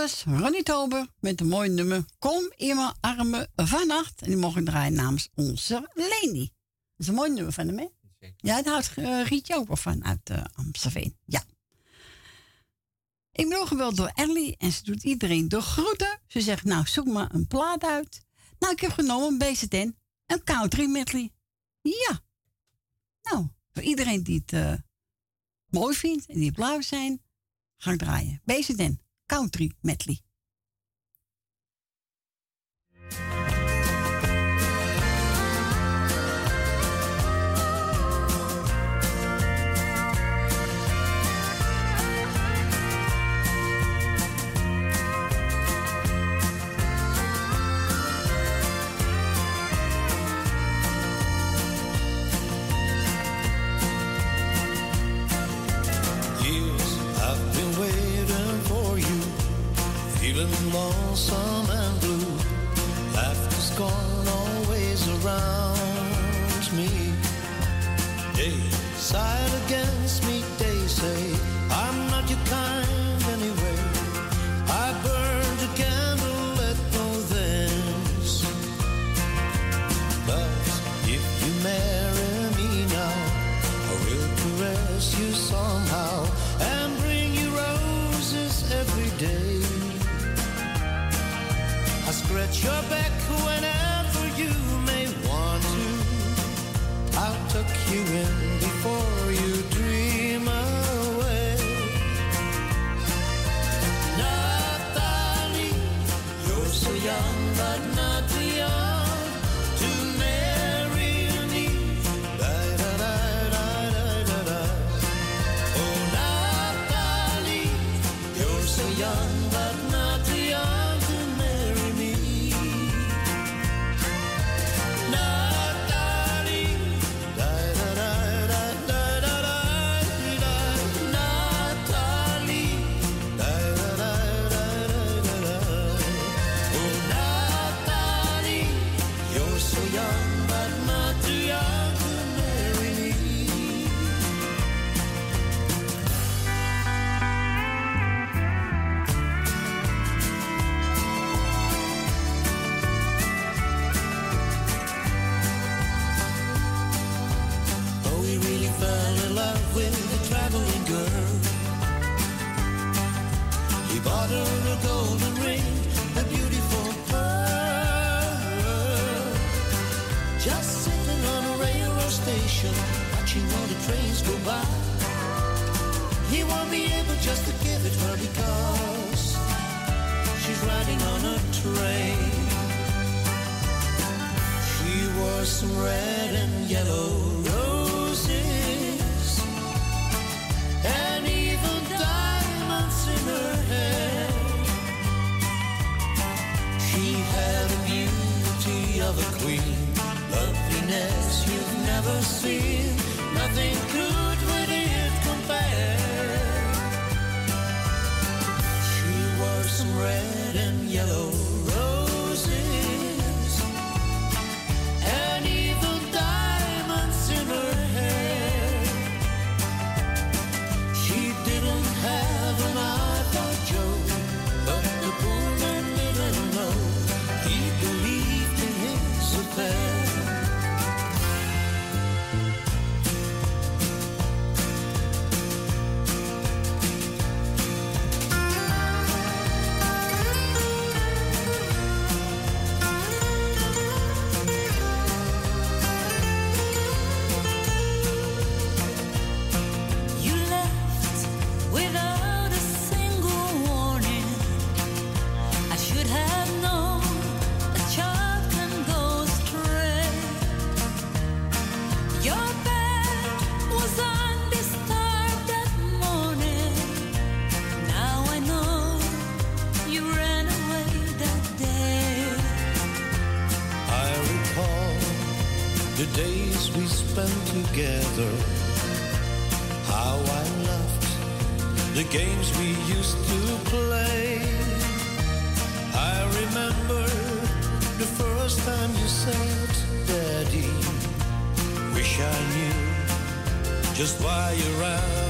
Was Ronnie Tober met een mooi nummer Kom in mijn armen vannacht. En die mogen draaien namens onze Leni. Dat is een mooi nummer van hem, hè? Ja, daar houdt eh, Rietje ook wel van uit eh Amstelveen. Ja. Ik ben gebeld door Ellie en ze doet iedereen de groeten. Ze zegt, nou, zoek maar een plaat uit. Nou, ik heb genomen een BZN, een country medley. Ja. Nou, voor iedereen die het eh, mooi vindt en die het blauw zijn, ga ik draaien. BZN, country medley. ensemble station, watching all the trains go by. He won't be able just to give it her because she's riding on a train. She wore some red and yellow roses and even diamonds in her hair. She had the beauty of a queen, loveliness you've never seen. Nothing could with it compare. She wore some red and yellow roses and even diamonds in her hair. She didn't have an eye for Joe, but the poor man didn't know he believed in his affair. Days we spent together. How I loved the games we used to play. I remember the first time you said, Daddy, wish I knew just why you ran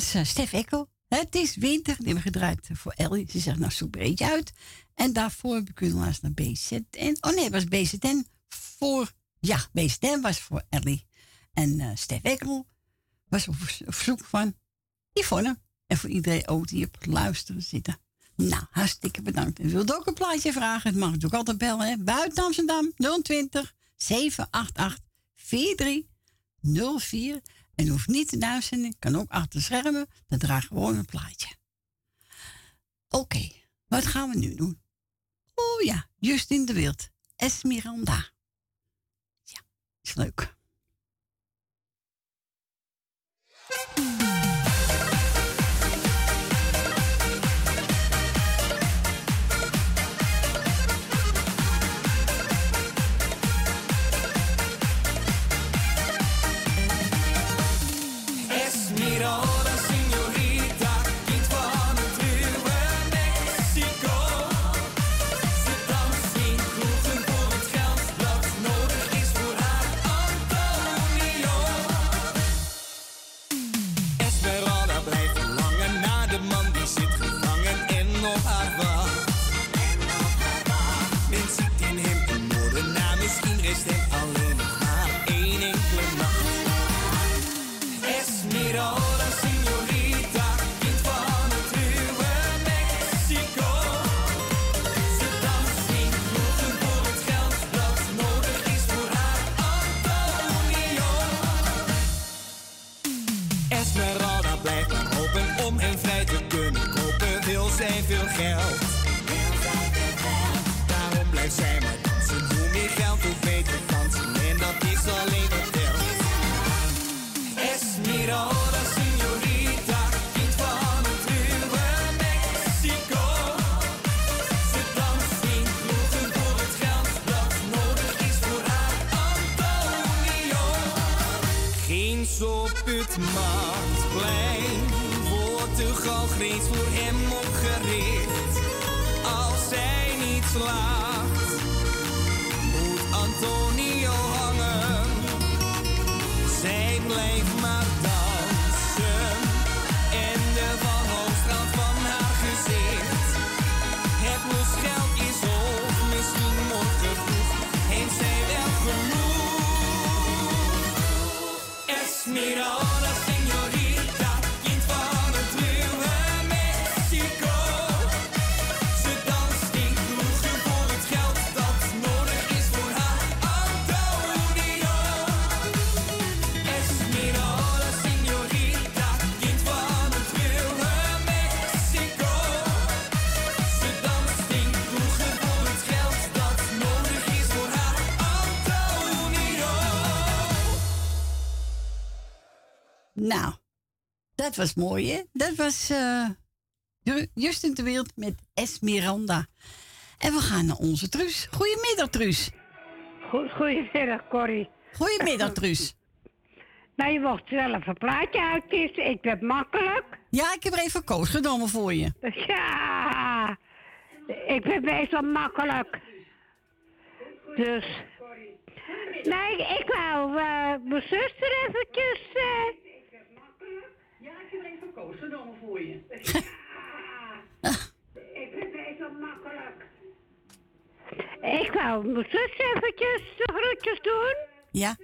was uh, Stef Ekkel. Het is winter. Die hebben we gedraaid voor Ellie. Ze zegt, nou zoek breed uit. En daarvoor heb ik kunnen laatst naar BZN. Oh nee, het was BZN voor... Ja, BZN was voor Ellie. En uh, Stef Ekkel was op verzoek van Yvonne. En voor iedereen ook die op luisteren zitten. Nou, hartstikke bedankt. En wilt ook een plaatje vragen? Het mag natuurlijk altijd bellen. Hè? Buiten Amsterdam 020 788 4304. En hoeft niet te de kan ook achter schermen. Dan draag gewoon een plaatje. Oké, wat gaan we nu doen? Oh ja, Justin de Wild, Esmeralda. Ja, is leuk. geld. Daarom blijft zij maar dansen. Hoe meer geld, hoe beter dansen. En dat is alleen het geld. Esmeralda, señorita, kind van het ruwe Mexico. Ze danst niet moeten voor het geld dat nodig is voor haar Antonio. Geen soput, maar. Slide. Nou, dat was mooi, hè? Dat was eh, Ju- Justin de Wild met Esmeralda. En we gaan naar onze Truus. Goedemiddag, Truus. Goedemiddag, Corrie. Goedemiddag, Truus. Nou, je mocht zelf een plaatje uitkiezen. Ik ben makkelijk. Ja, ik heb er even koos genomen voor je. Ja, ik ben meestal makkelijk. Dus. Nee, ik wou eh, mijn zuster eventjes. eh, ik voor je. ik ben meestal makkelijk. Ik wou mijn zus eventjes de groetjes doen. Ja.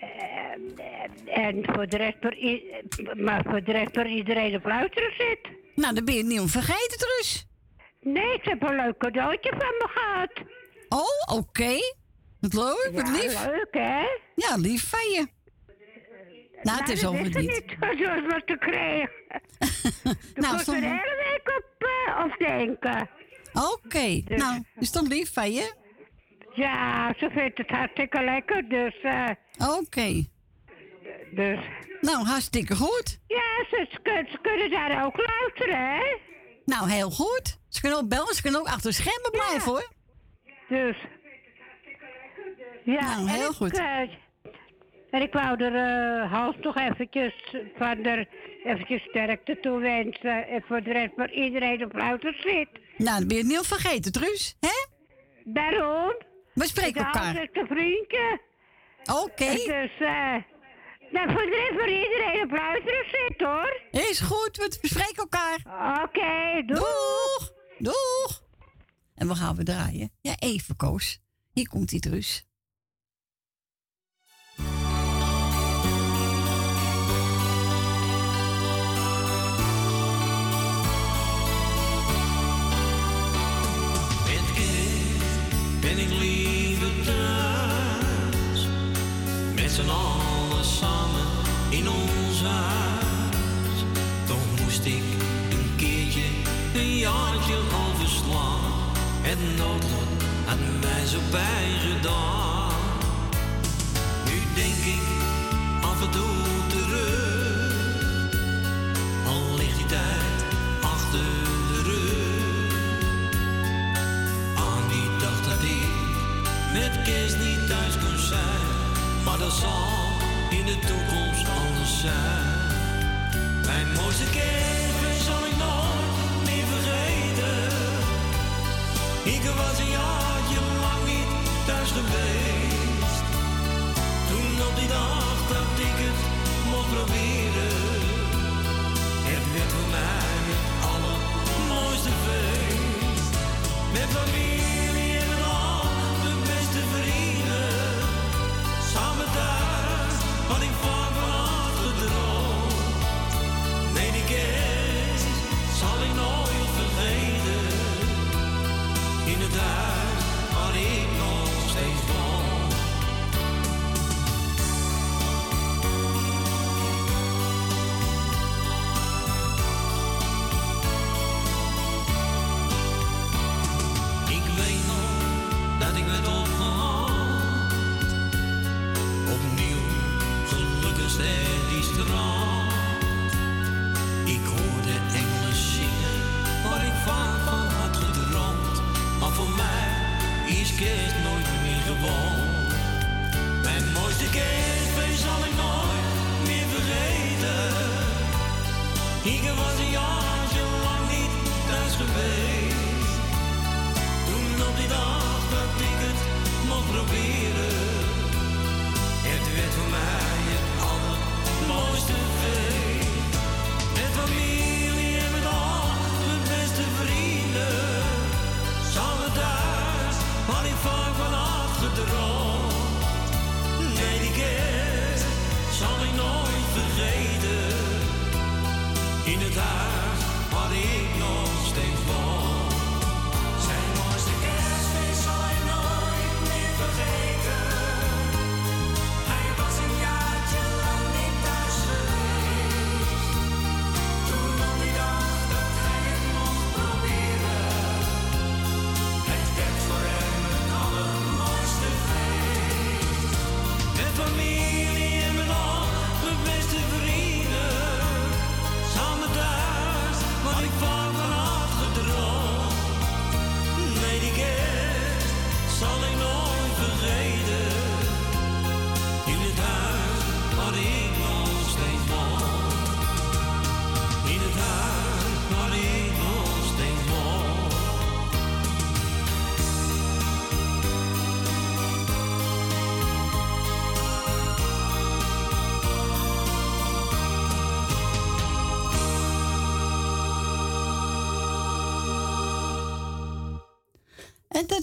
Eh, en voor de rest voor, i- maar voor de rest voor iedereen op luisteren zit. Nou, dan ben je het niet om vergeten, Truus. Nee, ik heb een leuk cadeautje van me gehad. Oh, oké. Wat leuk, wat Ja, lief. leuk, hè? Ja, lief van je. Nou, het is over niet. niet. Zoals wat te krijgen. Nou, er stond- de hele week op, op denken. Oké, Dus- nou, is dan lief van je? Ja, ze vindt het hartstikke lekker, dus... eh, Oké. Dus... Nou, hartstikke goed. Ja, ze, ze kun- ze kunnen daar ook luisteren, hè? Nou, heel goed. Ze kunnen ook bellen, ze kunnen ook achter schermen blijven, hoor. Dus... Ja, Nou, heel ik, goed. eh, en ik wou er eh Hans nog eventjes van der eventjes sterkte toewensen. En voor de rest voor iedereen op louter zit. Nou, dan ben je het niet vergeten, Truus. Hè? Daarom. We spreken Ik elkaar. hou een vriendje. Oké. Dus, eh... nou, voor de rest voor iedereen op luisteren zit, hoor. Is goed, we bespreken elkaar. Oké, doei. Doeg. Doeg. En we gaan we draaien. Ja, even, Koos. Hier komt die Truus. Met z'n allen samen in ons huis. Toch moest ik een keertje een jaartje overslaan. Het noodlot had mij zo bijgedaan. Zijn. Mijn mooiste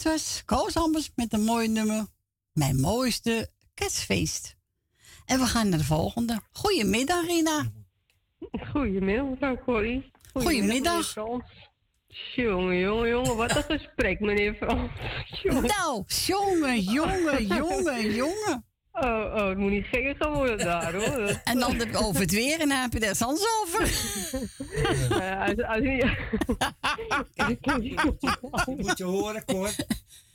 was Koos Ambers met een mooi nummer. Mijn mooiste kerstfeest. En we gaan naar de volgende. Goedemiddag, Rina. Goedemiddag, Corrie. Goedemiddag. Jongen, jongen, jongen, wat een gesprek, meneer Frans. Jongen. Nou, jongen, jongen, jongen, jongen. Oh, oh, het moet niet gekker gaan worden daar, hoor. En dan heb ik over het weer en dan heb je daar soms over. Als, als, ja. Je moet je horen, Cor.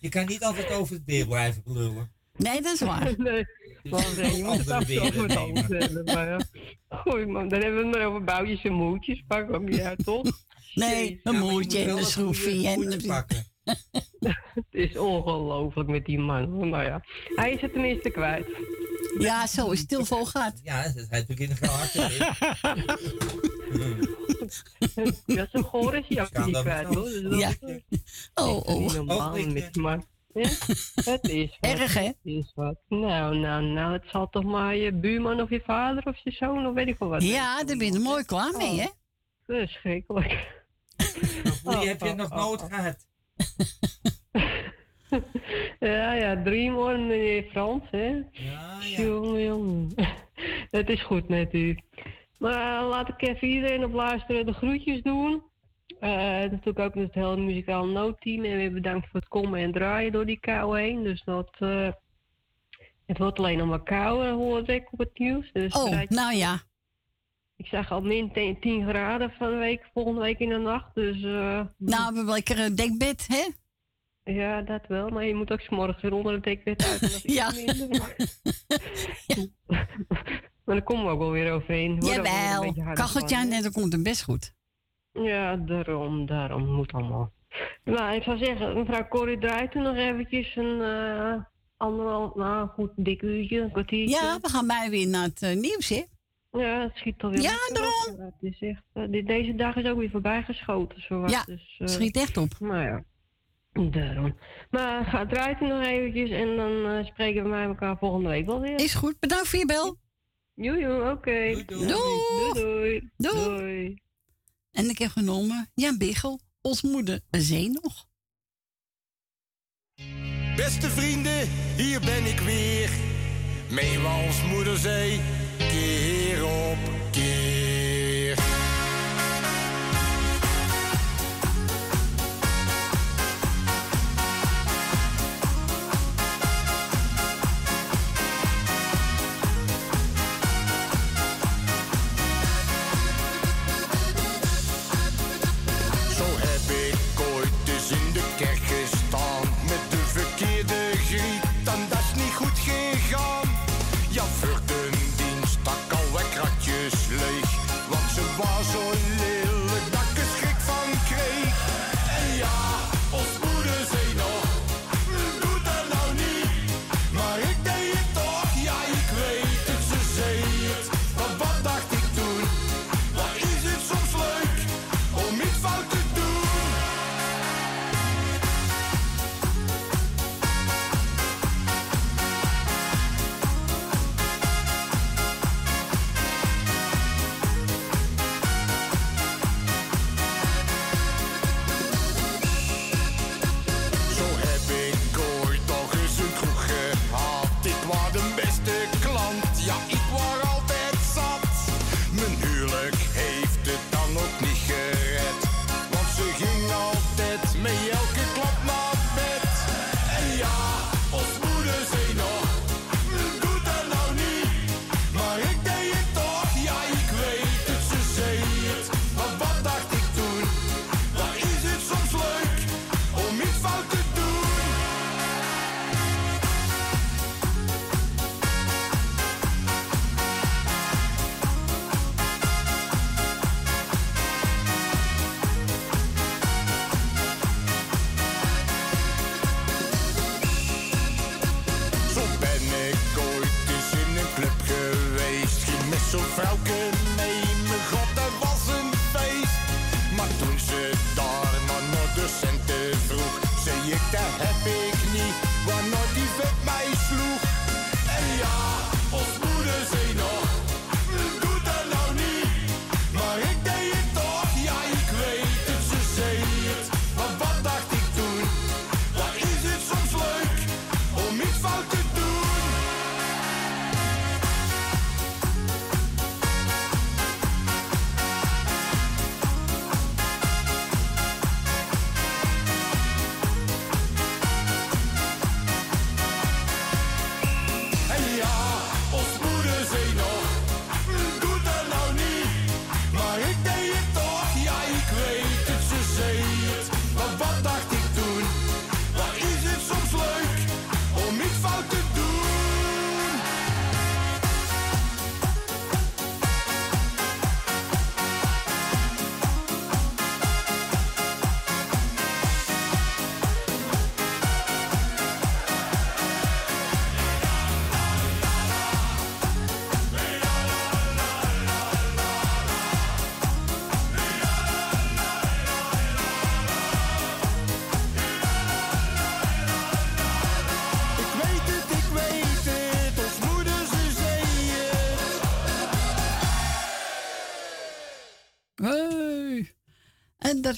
Je kan niet altijd over het weer blijven lullen. Nee, dat is waar. Nee, maar nee, je moet het toe over. Maar ja. Goeie man, dan hebben we het maar over bouwtjes en moertjes. Pak hem niet uit, toch? Nee, een moertje en een schroefje. En Het is ongelooflijk met die man. Maar ja, hij is het tenminste kwijt. Ja, zo is het stil vol gaat. Ja, dat is natuurlijk in de gehakt. Ja, zo goor is hij ook niet kwijt, wel? hoor. Dus dat Ja. is Oh, oh. niet normaal Oh, met die man. Ja, het is wat. Erg, hè? Het is wat. Nou, nou, nou, het zal toch maar je buurman of je vader of je zoon of weet ik wel wat. Ja, daar ben je er mooi klaar mee, hè? Verschrikkelijk. Hoe heb je het nog oh, nooit oh. gehad? Ja, ja, drie morgen, meneer Frans, hè? Ja, Jongen, jongen. Het is goed met u. Maar eh, laat ik even iedereen op luisteren de groetjes doen. Eh, natuurlijk ook met het hele muzikaal noodteam. En weer bedankt voor het komen en draaien door die kou heen. Dus dat... eh, het wordt alleen nog maar kouder, hoor ik op het nieuws. Dus Oh, nou ja. Ik zag al min 10 10 graden van de week, volgende week in de nacht. Dus eh, Nou, we hebben lekker een dekbed, hè? ja, dat wel. Maar je moet ook 's morgens weer onder het dekbed uit. en dat is Ja. minder. maar daar komen we ook wel weer overheen. Jawel. Kacheltje aan en dan komt het best goed. Ja, daarom, daarom. Moet allemaal. Nou, ik zou zeggen, mevrouw Corrie draait toen nog eventjes een eh anderhalf, nou goed, dik uurtje, een kwartiertje. Ja, we gaan bij weer naar het eh, nieuws, hè? Ja, het schiet alweer. Ja, lekker op. Ja, Het is echt, eh, dit- deze dag is ook weer voorbij geschoten. Zo Ja, dus, eh, schiet echt op. Nou ja, daarom. Maar ga draait u nog eventjes en dan eh, spreken we mij elkaar volgende week wel weer. Is goed, bedankt voor je bel. Joejoe, oké. Doei. Doei. Doei. Doei. En ik heb genomen Jan Biggel, ons moeder zee nog. Beste vrienden, hier ben ik weer. Mee als moeder zei, keer op keer.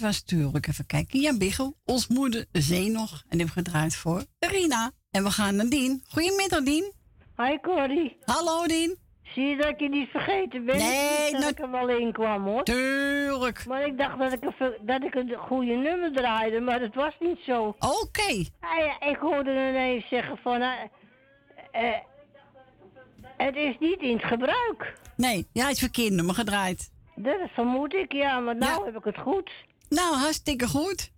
Was natuurlijk, even kijken, Jan Biggel, ons moeder Zee nog. En die hebben gedraaid voor Rina. En we gaan naar Dien. Goedemiddag, Dien. Hi Corrie. Hallo Dien. Zie je dat ik je niet vergeten ben? Nee, dat ik er wel in kwam hoor. Tuurlijk. Maar ik dacht dat ik een, dat ik een goede nummer draaide, maar dat was niet zo. Oké. ik hoorde ineens zeggen van... eh, eh, het is niet in het gebruik. Nee, ja, het is verkeerd nummer gedraaid. Dat vermoed ik, ja, maar nou heb ik het goed. Nou, hartstikke goed.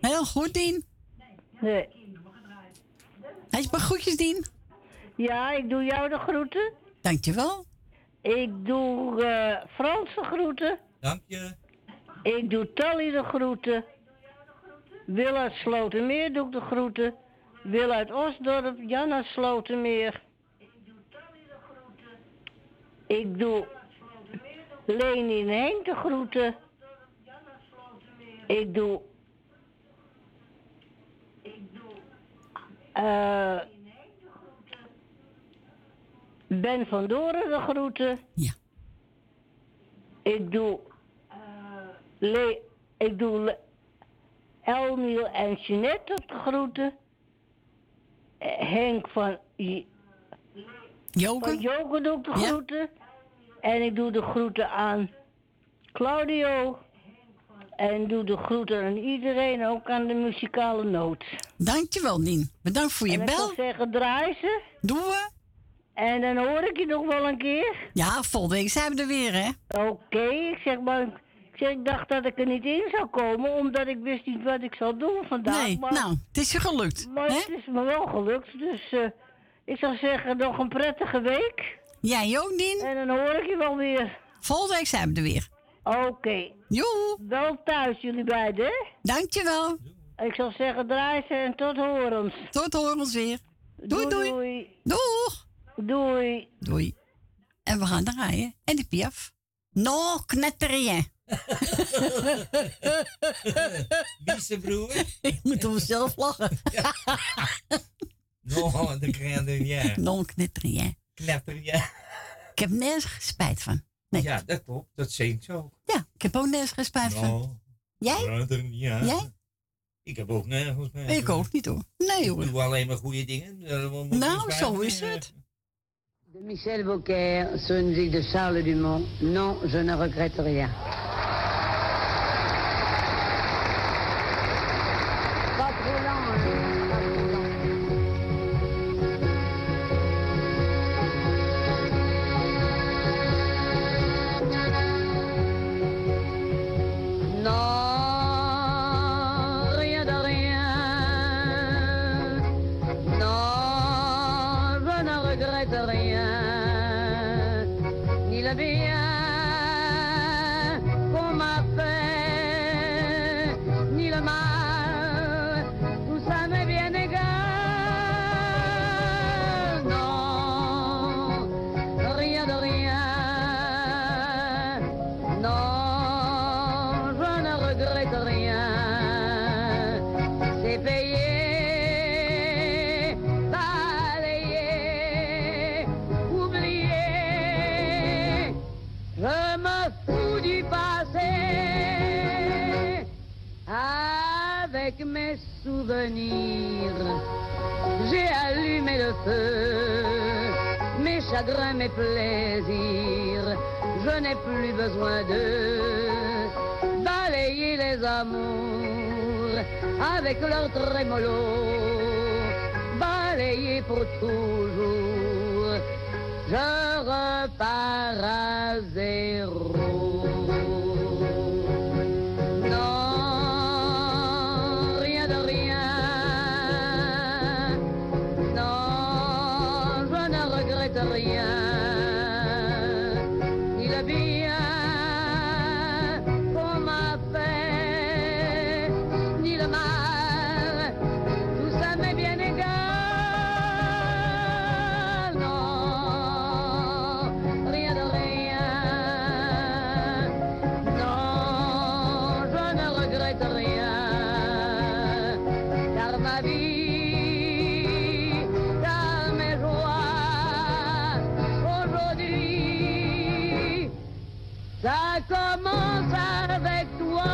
Heel goed, Dien. Nee. Hij is bij groetjes, Dien. Ja, ik doe jou de groeten. Dankjewel. Ik doe eh Frans de groeten. Dank je. Ik doe Tally de groeten. Wil uit Slotermeer doe ik de groeten. Wil uit Osdorp, Jan uit Slotermeer. Ik doe Leni en Henk de groeten. Ik doe... eh ben van Doren de groeten. Ja. Ik doe... Le ik doe Le Elmiel en Jeanette op de groeten. Eh, Henk van... J- Joke? Van Joke doe ik de groeten. En ik doe de groeten aan Claudio. En doe de groeten aan iedereen, ook aan de muzikale noot. Dankjewel, Dien. Bedankt voor je en ik bel. zou zeggen, draai ze. Doen we. En dan hoor ik je nog wel een keer. Ja, volgende week zijn we er weer, hè? Oké, ik zeg maar... Ik, zeg, ik dacht dat ik er niet in zou komen, omdat ik wist niet wat ik zou doen vandaag. Nee, maar, nou, het is je gelukt. Maar hè? het is me wel gelukt, dus eh, ik zou zeggen nog een prettige week. Jij ook, Dien. En dan hoor ik je wel weer. Volgende week zijn we er weer. Oké. Joe. Wel thuis, jullie beiden? Dankjewel. Ik zou zeggen, draai ze en tot horens. Tot horens weer. Doei, doei. Doei. Doeg. Doei. Doei. En we gaan draaien. En de piaf. No, knetterien. Wie broer? Ik moet om mezelf lachen. No, de krijgen ja. No, knetterien. Knetter, ja. Ik heb nergens spijt van. Nee. Ja, dat klopt. Dat zingt zo. Ja, ik heb ook nergens van. No, Jij? ja. Jij? Ik heb ook nergens mee. Ik ook niet hoor. Nee hoor. Ik doe alleen maar goede dingen. Eh, Nou, zo is het. De Michel une musique de Charles Dumont. Non, je ne regrette rien. Ça commence avec toi.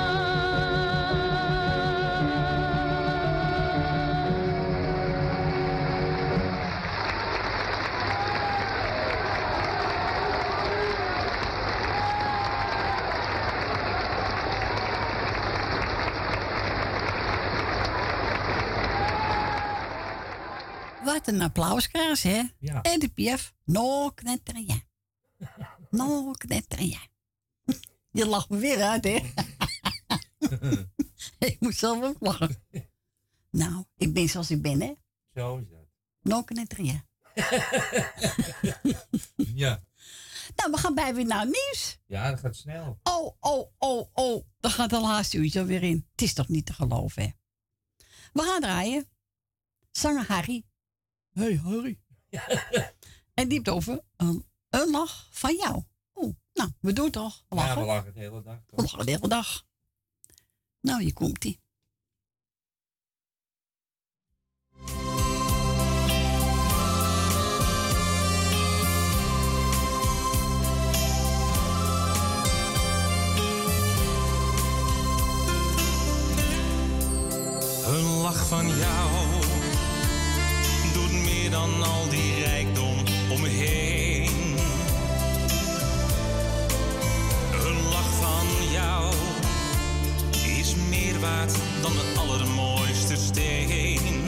Wat een applauskruis, hè? Ja. En de pief. No knetterja. No knetterja. Je lacht me weer uit, hè? ik moet zelf ook lachen. Nou, ik ben zoals ik ben, hè? Zo is dat. No knetterja. Ja. Nou, we gaan bij weer naar nieuws. Ja, dat gaat snel. Oh, oh, oh, oh. Daar gaat de laatste uurtje alweer in. Het is toch niet te geloven, hè? We gaan draaien. Zanger Harry. Hey, Harry. en die heeft over een, een lach van jou. Nou, we doen toch? Ja, Lachen. we lachen de hele dag. We lachen de hele dag. Nou, hier komt-ie. Een lach van jou doet meer dan al dan de allermooiste steen.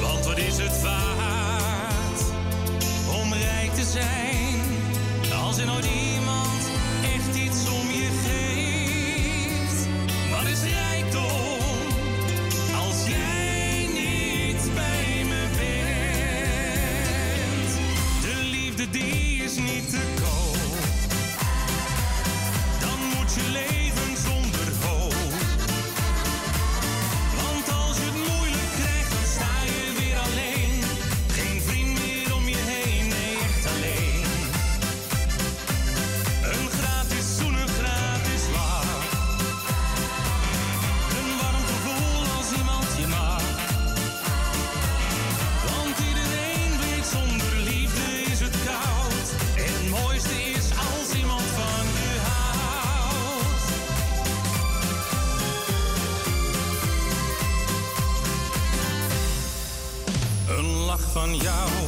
Want wat is het waard om rijk te zijn als er nooit van jou,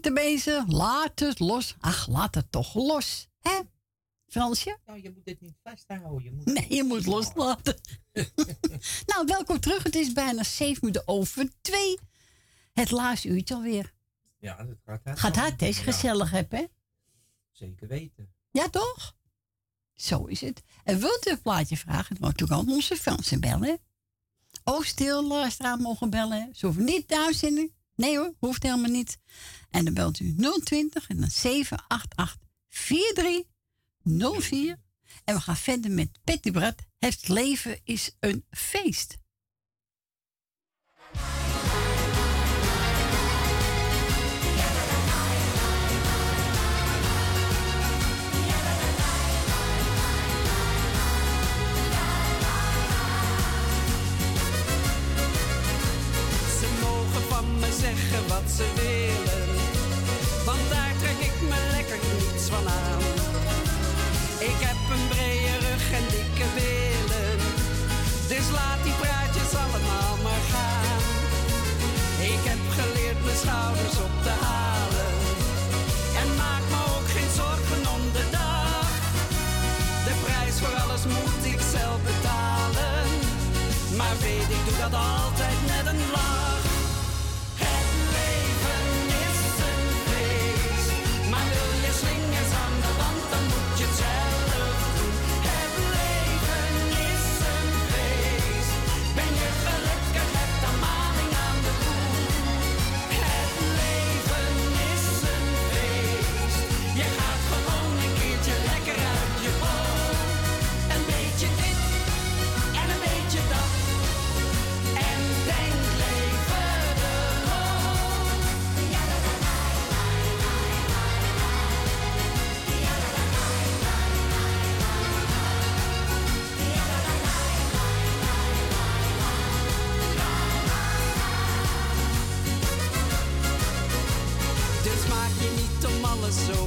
te bezig. Laat het los. Ach, laat het toch los. Hè, Fransje? Nou, je moet het niet vasthouden. Je moet nee, je moet loslaten. nou, welkom terug. Het is bijna zeven minuten over twee. Het laatste uurtje alweer. Ja, dat gaat hard. Gaat hard, is gezellig, hebben? hè? Zeker weten. Ja, toch? Zo is het. En wilt u een plaatje vragen? Dan moet u ook onze Fransen bellen. Ook stil, luisteraar mogen bellen. Ze hoeven niet thuis in Nee hoor, hoeft helemaal niet. En dan belt u 020 en dan 788 4304. En we gaan verder met Petty Brad. Het leven is een feest. me zeggen wat ze willen. Want daar trek ik me lekker niets van aan. Ik heb een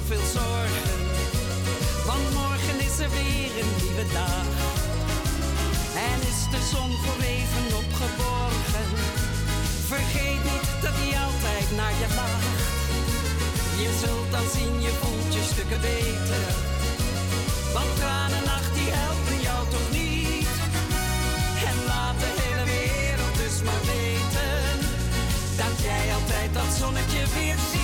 zoveel. Want morgen is er weer een nieuwe dag. En is de zon voor even opgeborgen. Vergeet niet dat hij altijd naar je lacht. Je zult dan zien, je voelt je stukken beter. Want tranennacht die helpen jou toch niet. En laat de hele wereld dus maar weten. Dat jij altijd dat zonnetje weer ziet.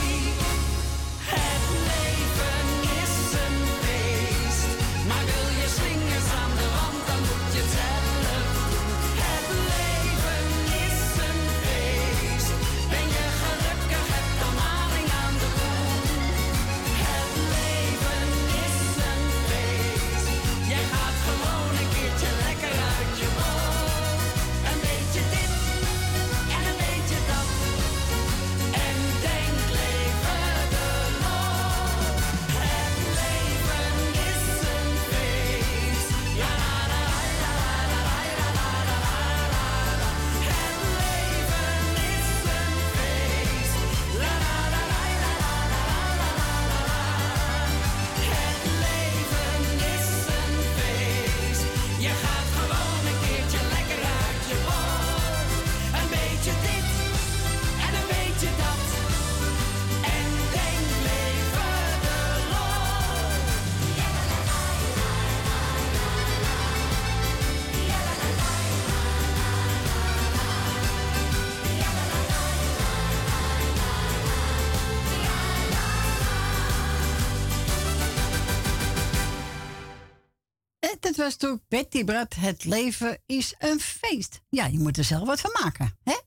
Dat was toen Betty Brad. Het leven is een feest. Ja, je moet er zelf wat van maken. Hè?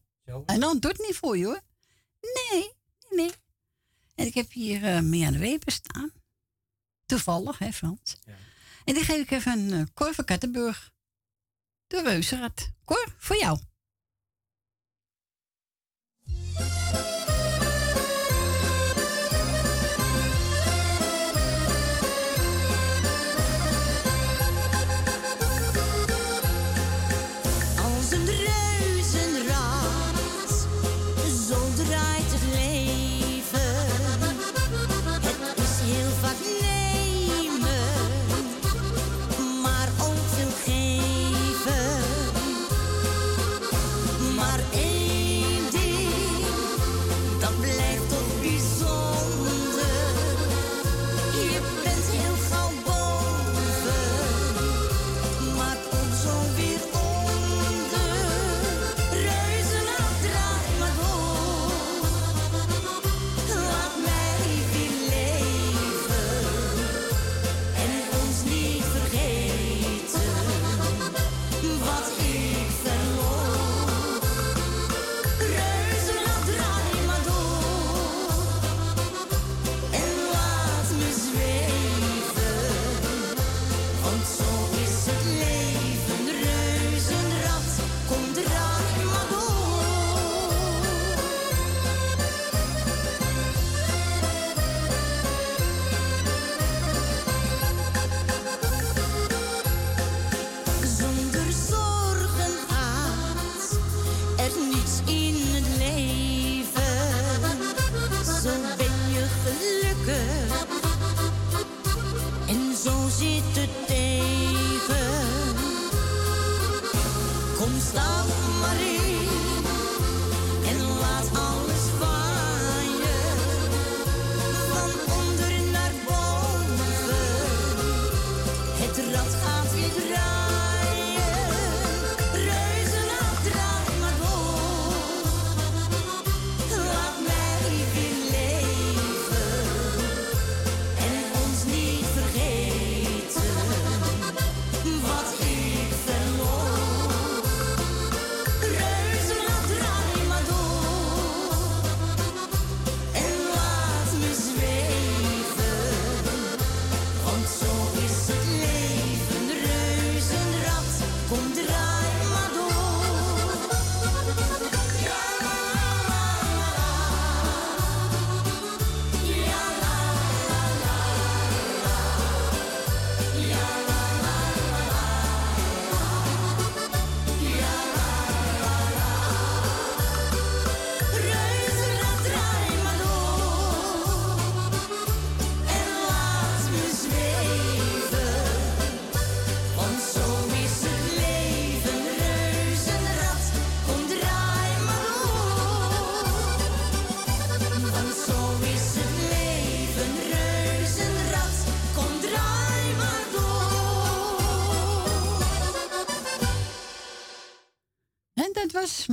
En dan doet het niet voor je hoor. Nee, nee. En ik heb hier uh, Mia de Weber staan. Toevallig, hè Frans? En die geef ik even een uh, Cor van Kattenburg. De Reuzenrad. Cor, voor jou.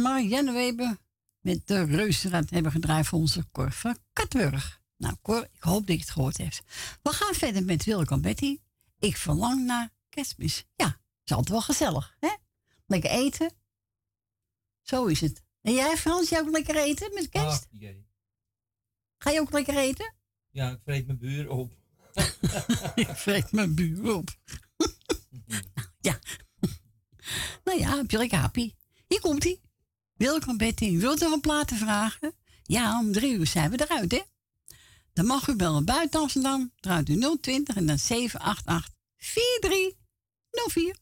Marianne Weber met de reuzenrad hebben gedraaid voor onze Cor van Katburg. Nou Cor, ik hoop dat je het gehoord hebt. We gaan verder met Wilco Betty. Ik verlang naar kerstmis. Ja, is altijd wel gezellig, hè? Lekker eten. Zo is het. En jij Frans, jij ook lekker eten met kerst? Jee. Ga je ook lekker eten? Ja, ik vreet mijn buur op. ik vreet mijn buur op. ja. nou ja, heb je lekker happy. Hier komt hij. Welkom Betty. Wilt u een platen vragen? Ja, om drie uur zijn we eruit, hè? Dan mag u bellen buiten Amsterdam. Draait u 020 en dan 788 4304.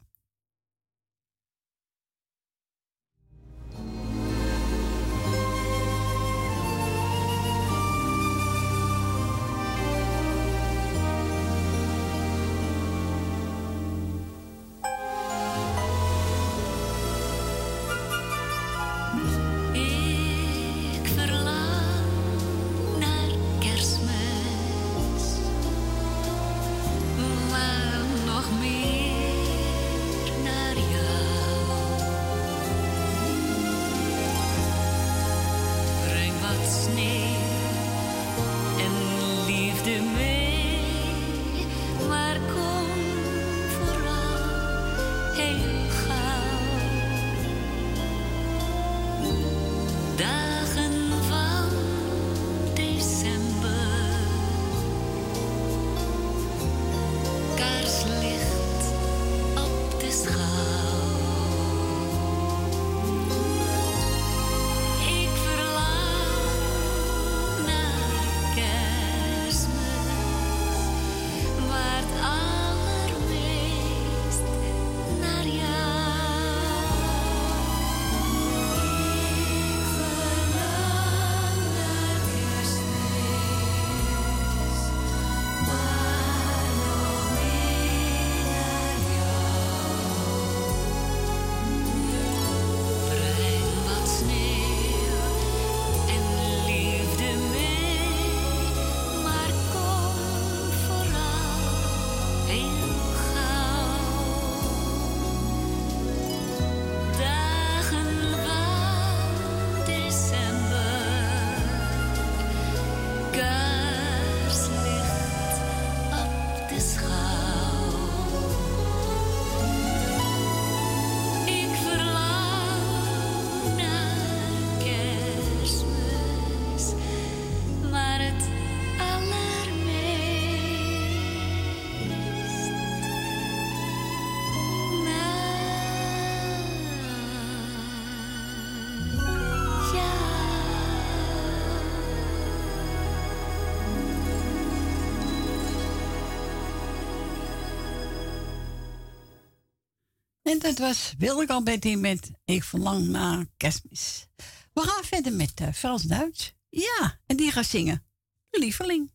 En dat was Wilke Alberti met Ik verlang naar kerstmis. We gaan verder met eh Frans Duits. Ja, en die gaat zingen. Lieveling.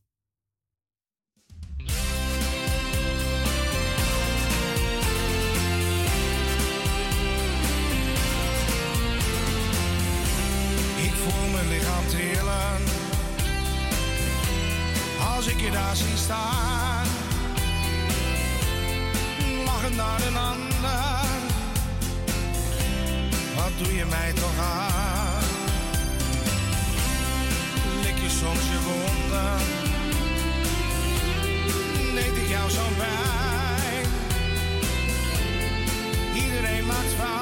Ik voel mijn lichaam trillen als ik je daar zie staan. Lachend naar een ander, wat doe je mij toch aan? Lik je soms je wonden, deed ik jou zo pijn. Iedereen maakt fouten,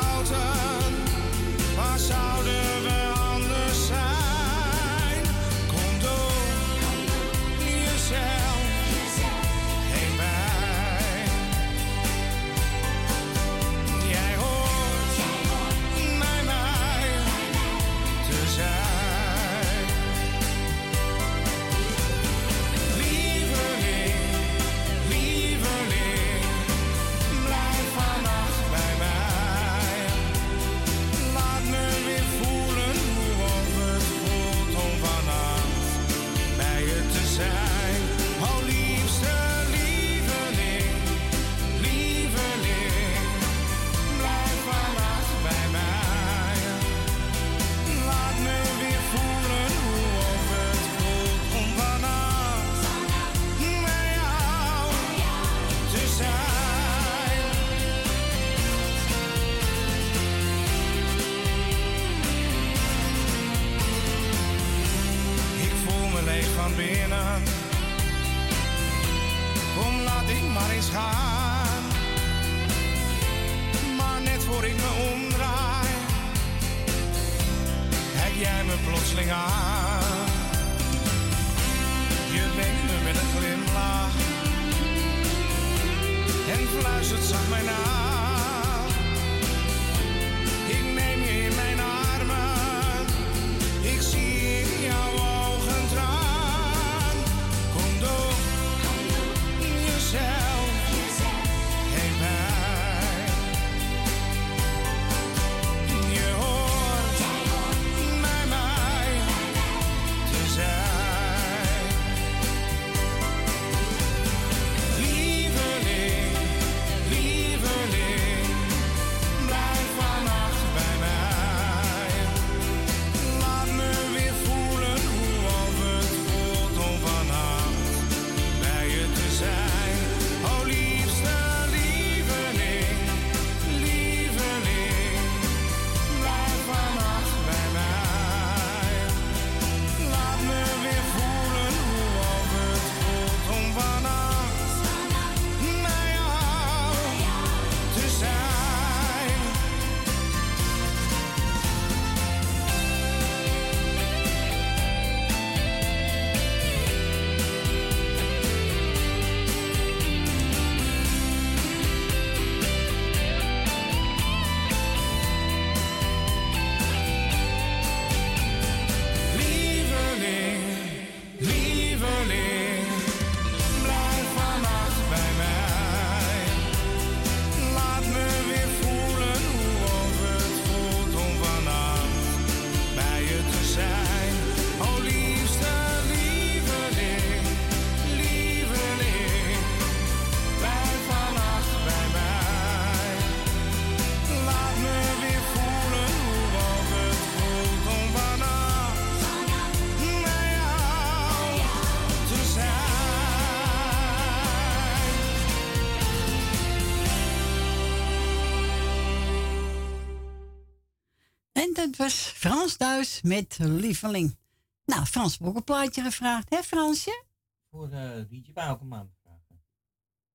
Frans Duis met Lieveling. Nou, Frans heeft ook een plaatje gevraagd, hè Fransje? Voor eh Rietje Bouwkeman.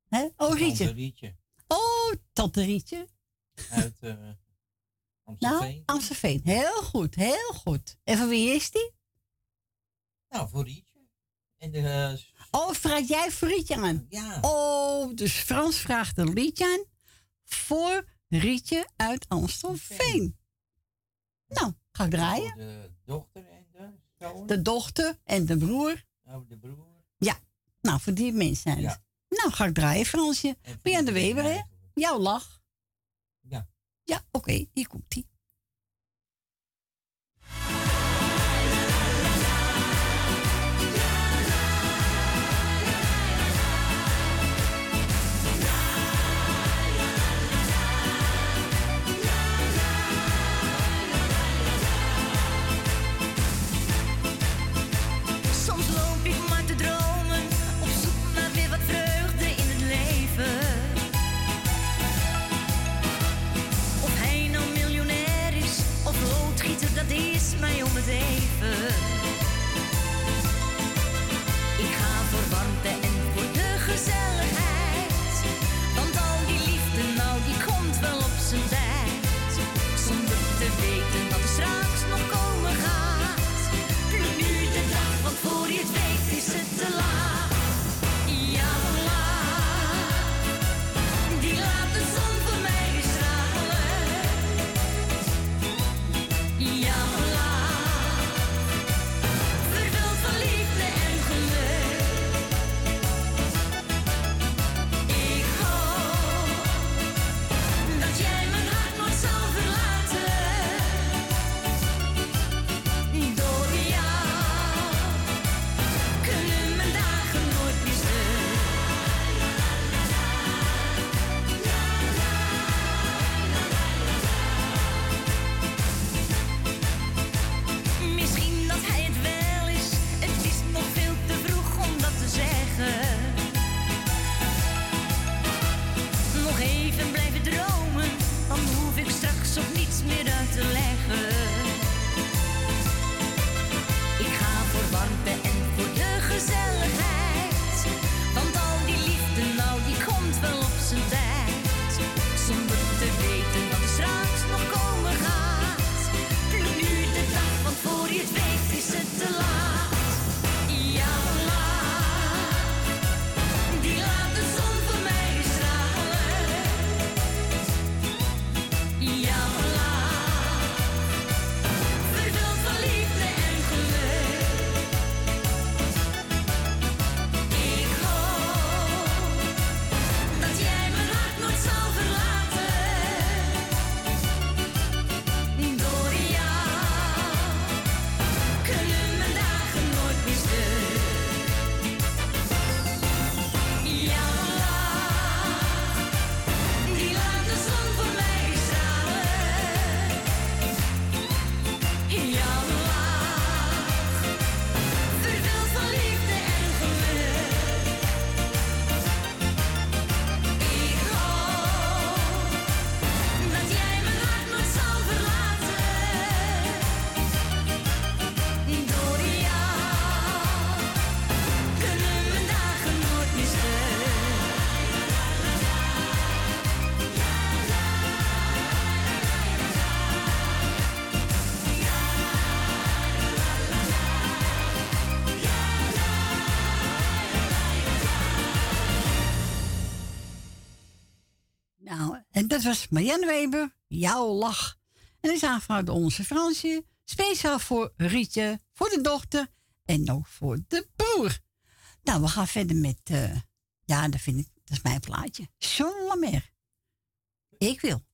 Hè? Oh, Rietje. Rietje. Oh, tante Rietje. Uit eh Nou, Amstelveen. Amstelveen. Heel goed, heel goed. En van wie is die? Nou, voor Rietje. En de, eh, Oh, vraag jij voor Rietje aan? Ja. Oh, dus Frans vraagt een liedje aan voor Rietje uit Amstelveen. Nou, ga ik draaien. de dochter en de zoon. De dochter en de broer. Oh, de broer. Ja, nou, voor die mensen zijn het. Nou, ga ik draaien, Fransje. Ben je aan de Weber, hè? Jouw lach. Ja. Ja, oké, hier komt dat was Marianne Weber, jouw lach. En is aangevraagd door onze Fransje. Speciaal voor Rietje, voor de dochter en ook voor de boer. Nou, we gaan verder met, eh, ja, dat vind ik, dat is mijn plaatje. Jean Lamer. Ik wil.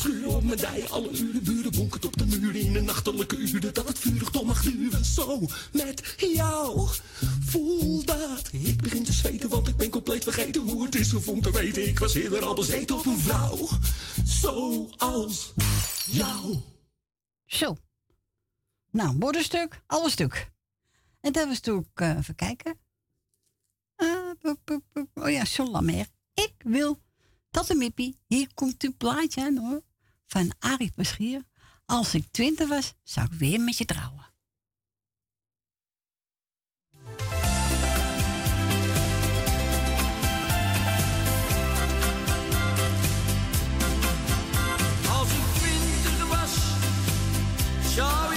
schuur op mijn dij. Alle uren buren bonkend op de muur in de nachtelijke uren. Dat het vurig toch mag duwen, zo met jou. Voel dat. Ik begin te zweten, want ik ben compleet vergeten hoe het is gevonden. te weten. Ik was eerder al bezeten op een vrouw. zo als jou. Zo. Nou, bordenstuk, alles stuk. En dat was toen, uh, even kijken. Uh. Oh ja, John Ik wil dat een mippie. Hier komt uw plaatje aan hoor van Arie Beschier. Als ik twintig was, zou ik weer met je trouwen. Als ik twintig was, zou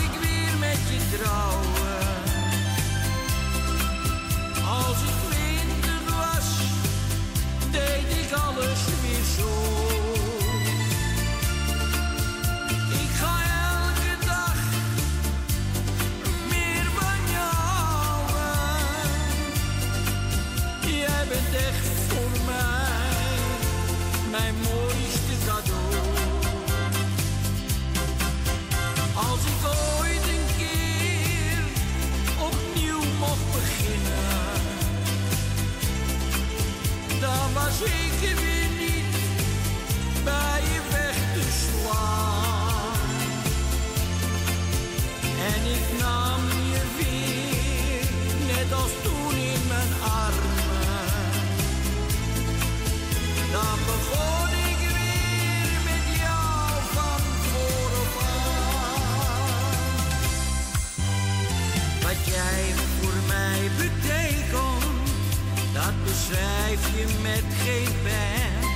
schrijf je met geen pen.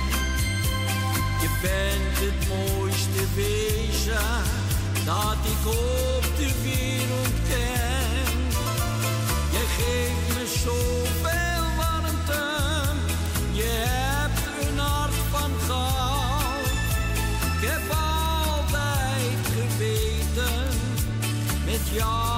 Je bent het mooiste wezen dat ik op de wereld ken. Je geeft me zoveel warmte, je hebt een hart van goud. Ik heb altijd geweten, met jou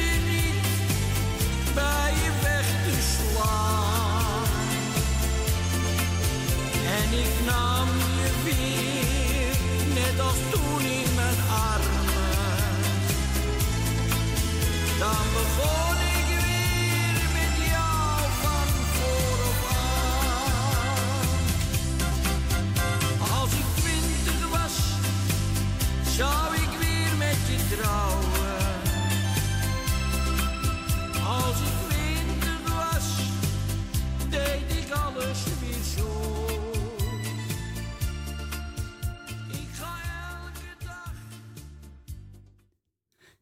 bij je weg te. En ik nam je weer, net als toen in mijn armen. Dan begon ik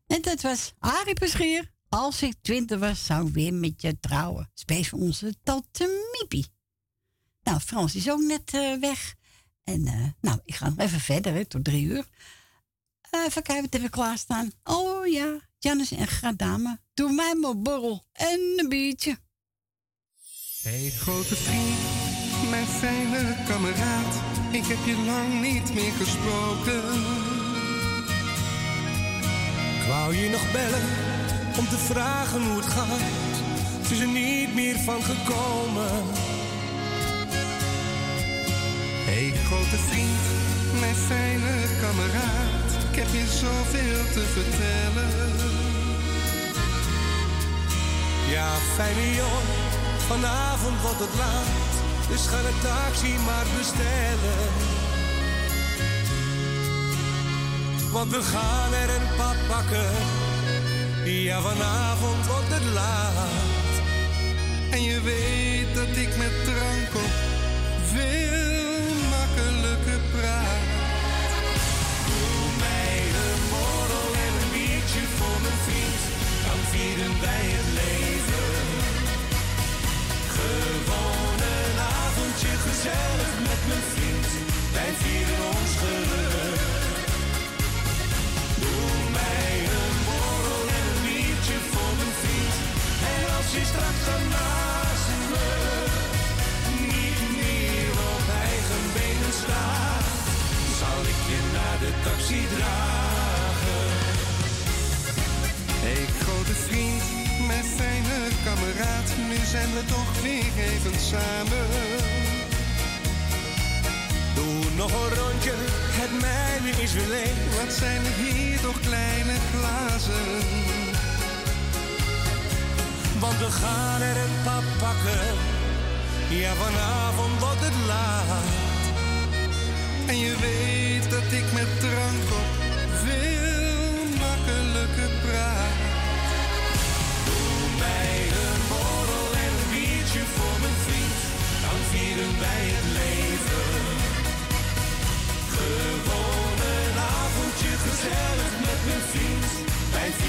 En dat was Arie Peschier. Als ik twintig was, zou ik weer met je trouwen. Space voor onze tante Miepie. Nou, Frans is ook net eh, weg. En eh, nou, ik ga nog even verder, tot drie uur. Eh, even kijken wat we klaarstaan. Oh ja, Jannes en Gradame. Doe mij maar borrel en een biertje. Hey grote vriend, mijn fijne kameraad, ik heb je lang niet meer gesproken. Wou je nog bellen om te vragen hoe het gaat. Het is er niet meer van gekomen. Hey grote vriend, mijn fijne kameraad, ik heb je zoveel te vertellen. Ja, fijne jongen, vanavond wordt het laat. Dus ga de taxi maar bestellen. Want we gaan er een pad pakken. Ja, vanavond wordt het laat. En je weet dat ik met drank op veel makkelijker praat. Doe mij een borrel en een biertje voor mijn vriend. Dan vieren wij het leven. Gewoon een avondje gezellig met mijn vriend. Wij vieren ons straks dan naast me niet meer op eigen benen staat, zal ik je naar de taxi dragen. Hey grote vriend, mijn fijne kameraad, nu zijn we toch weer even samen. Doe nog een rondje, het mijne is weer leeg. Wat zijn er hier toch kleine glazen? Want we gaan er een pap pakken. Ja, vanavond wordt het laat. En je weet dat ik met drank op veel makkelijker praat. Doe mij een borrel en een biertje voor mijn vriend. Dan vieren wij het leven. Gewoon een avondje gezellig met mijn vriend. Wij vieren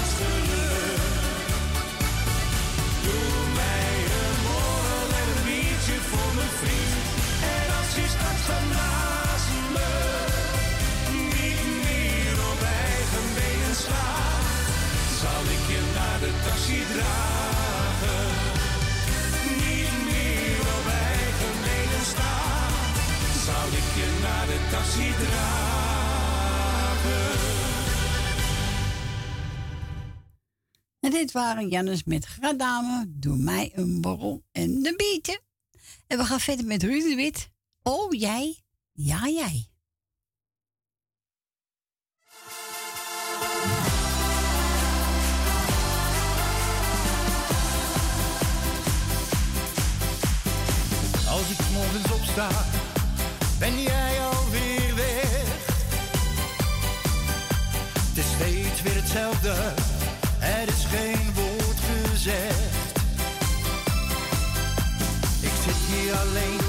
Vanaast me. Niet meer op mij genesta, zal ik je naar de taxi dragen. Niet meer op mijn medestaan, zal ik je naar de taxi dragen. Dit waren Jannis met Gradame Doe mij een borrel en de biertje, en we gaan verder met Ruzenwit. Oh jij, ja jij. Als ik morgens opsta, ben jij alweer weg. Het is steeds weer hetzelfde, er is geen woord gezegd. Ik zit hier alleen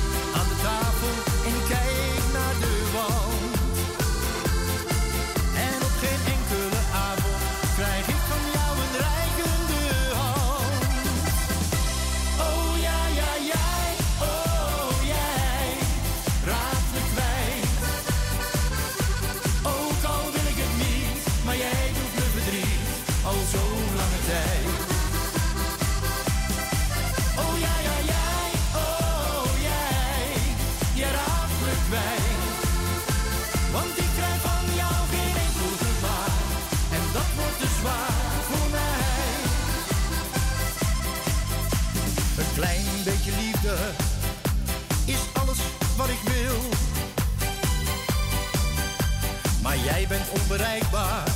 Jij bent onbereikbaar,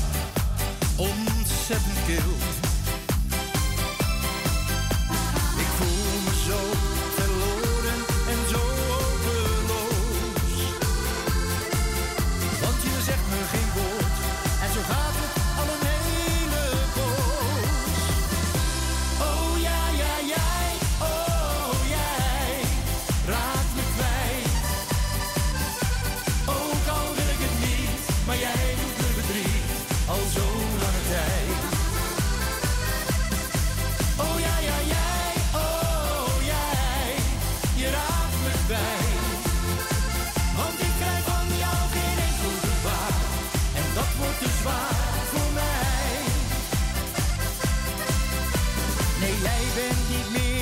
ontzettend kil. keep me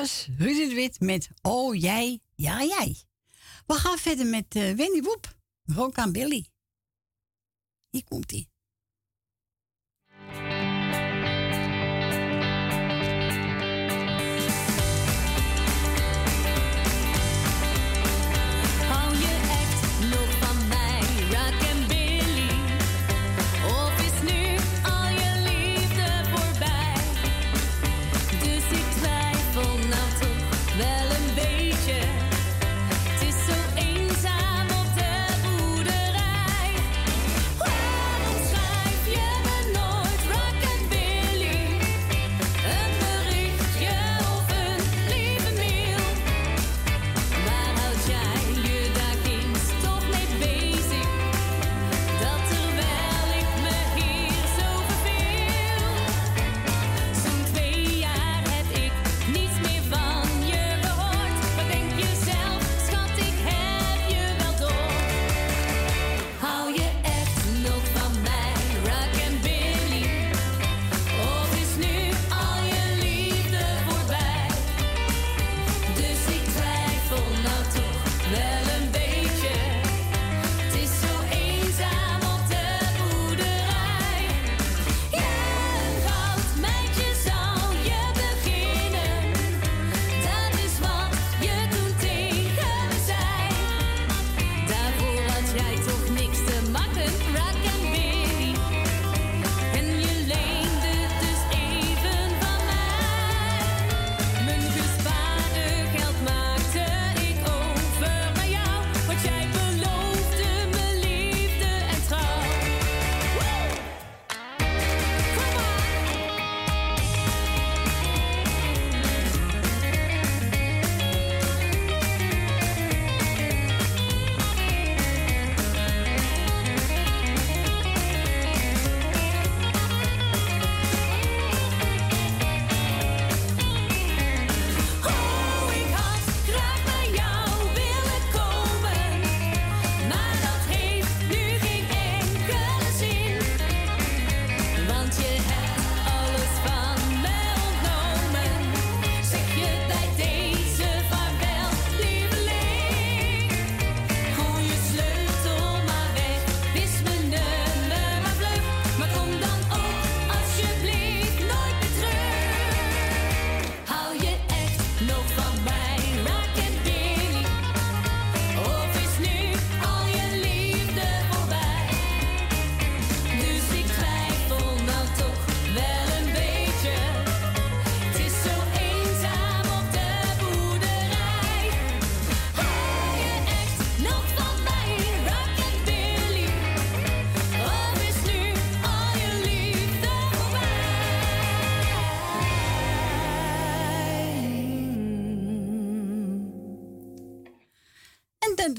was Ruud Wit met Oh jij, ja jij. We gaan verder met uh, Wendy Woep, Rock Billy. Hier komt-ie.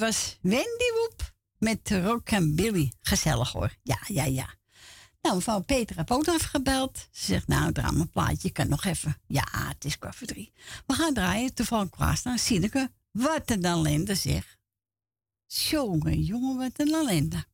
was Wendy Woep met Rock en Billy. Gezellig hoor. Ja, ja, ja. Nou, mevrouw Peter heb ook nog gebeld. Ze zegt, nou, draai mijn plaatje, kan nog even. Ja, het is kwart voor drie. We gaan draaien, toevallig kwaast naar Sineke. Wat een ellende zeg. Jongen, jongen, wat een ellende.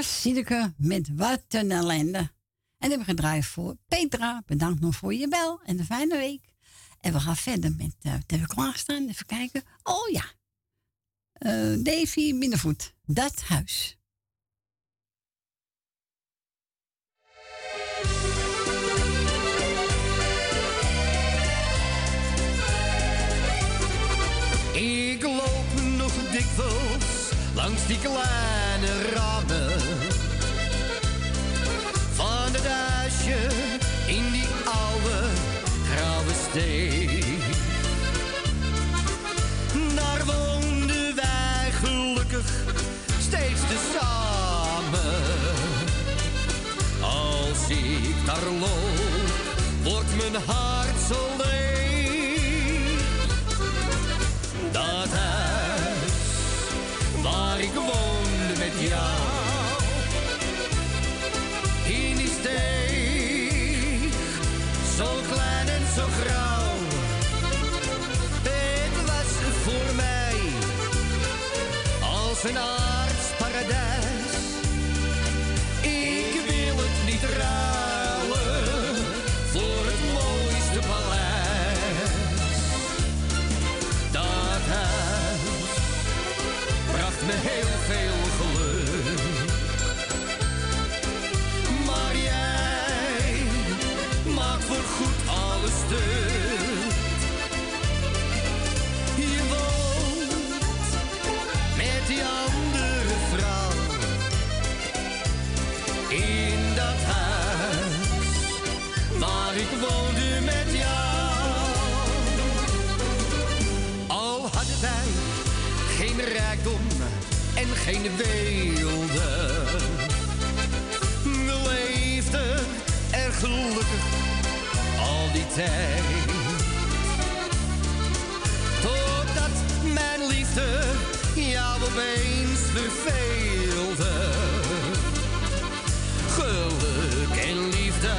was er met Wat een ellende. En hebben we gedraaid voor Petra. Bedankt nog voor je bel en een fijne week. En we gaan verder met uh, de klaarstaan. Even kijken. Oh ja. Uh, Davy Binnenvoet. Dat huis. Ik loop nog dikwijls langs die klaar als een geen weelde, we leefden er gelukkig al die tijd. Totdat mijn liefde jou opeens verveelde. Geluk en liefde,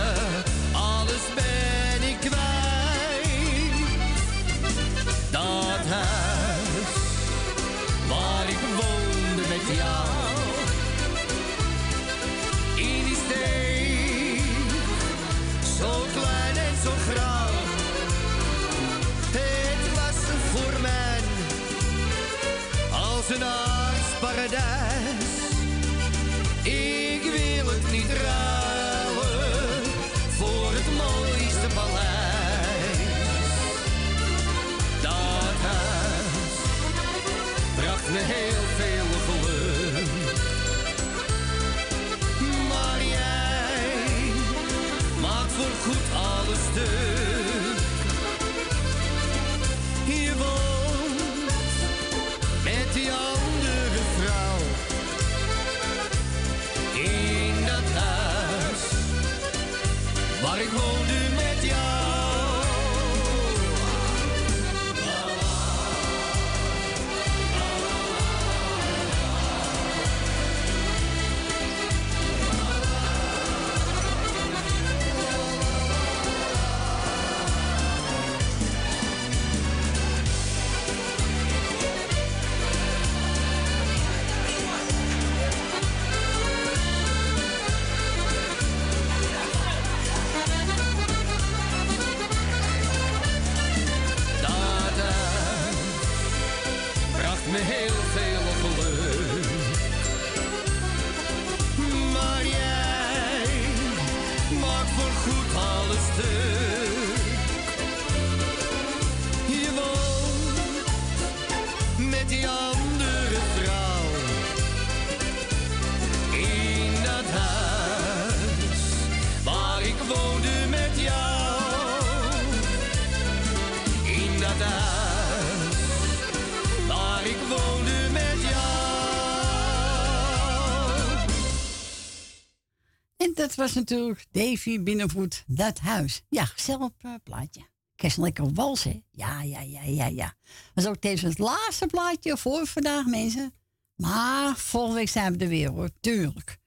dat was natuurlijk Davy Binnenvoet, dat huis. Ja, gezellig eh, plaatje. Kerst lekker wals? Ja, ja, ja, ja, ja. Dat is ook tevens het laatste plaatje voor vandaag, mensen. Maar volgende week zijn we er weer, hoor. Tuurlijk.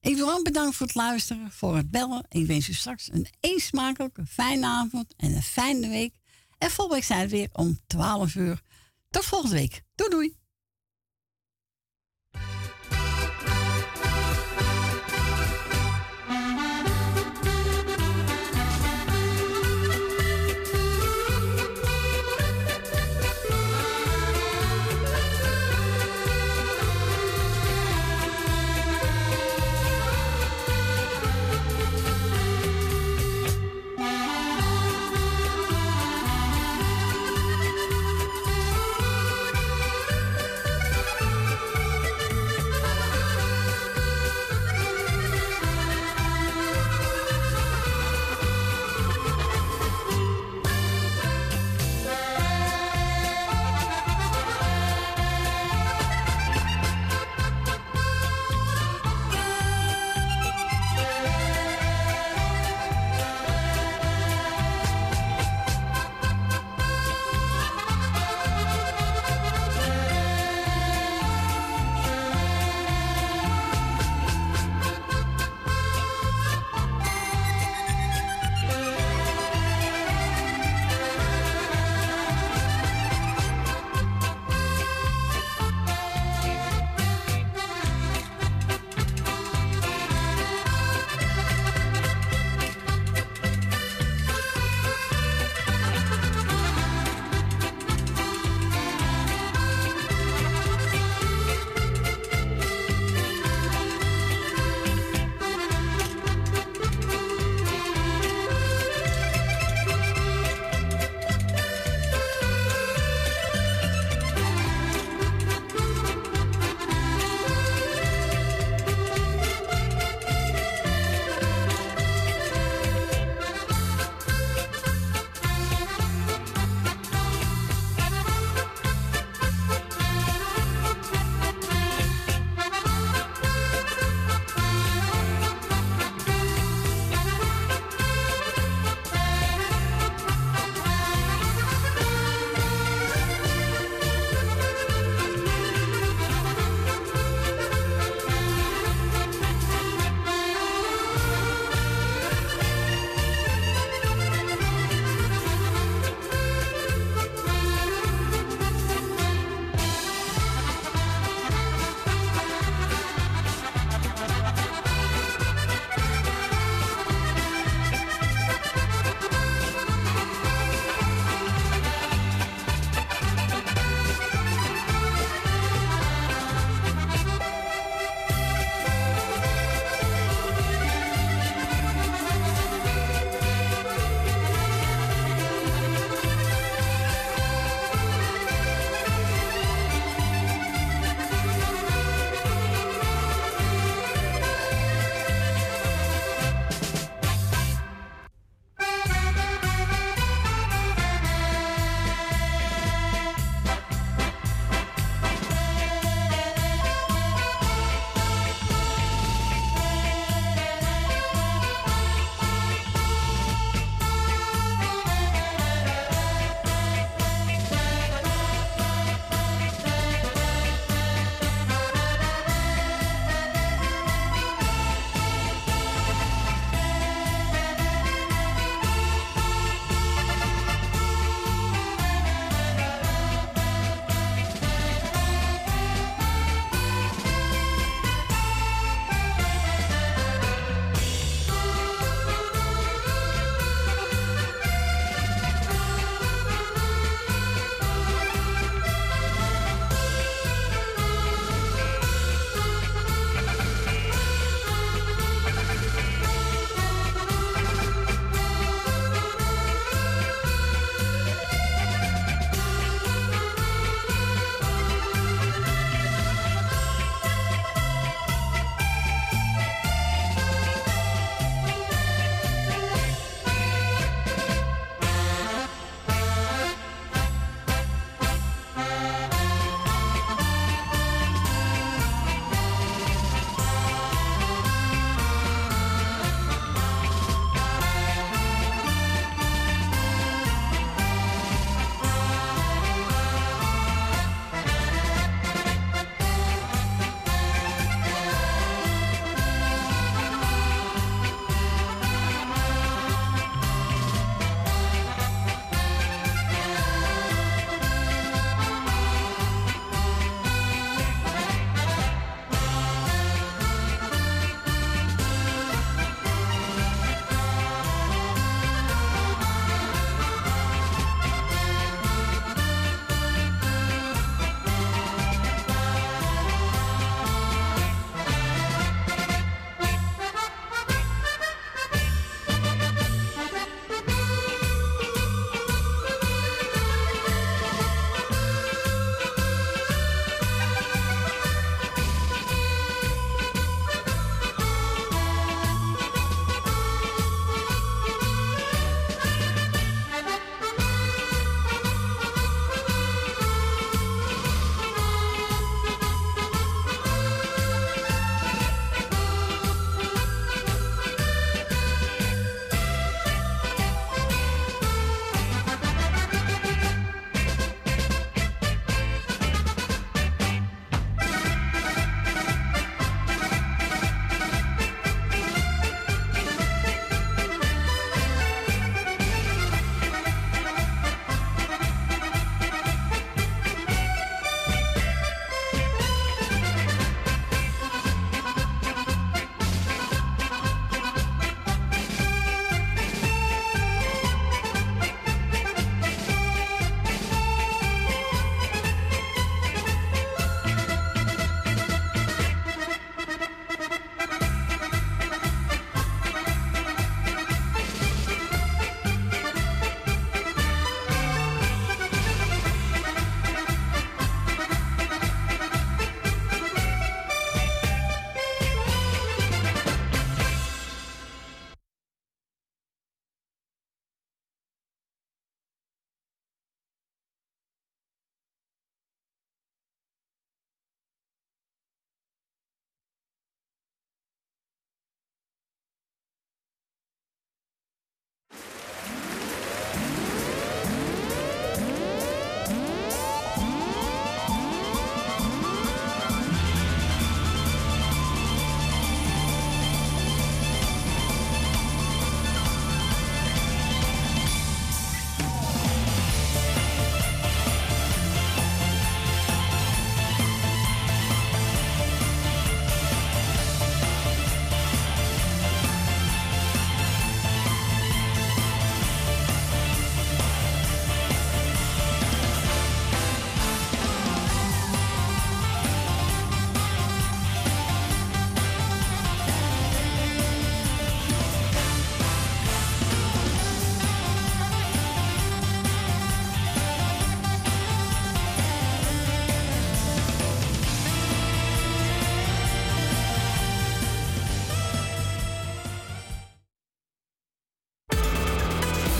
Ik wil ook bedanken voor het luisteren, voor het bellen. Ik wens u straks een eens smakelijke, fijne avond en een fijne week. En volgende week zijn we weer om 12 uur. Tot volgende week. Doei doei.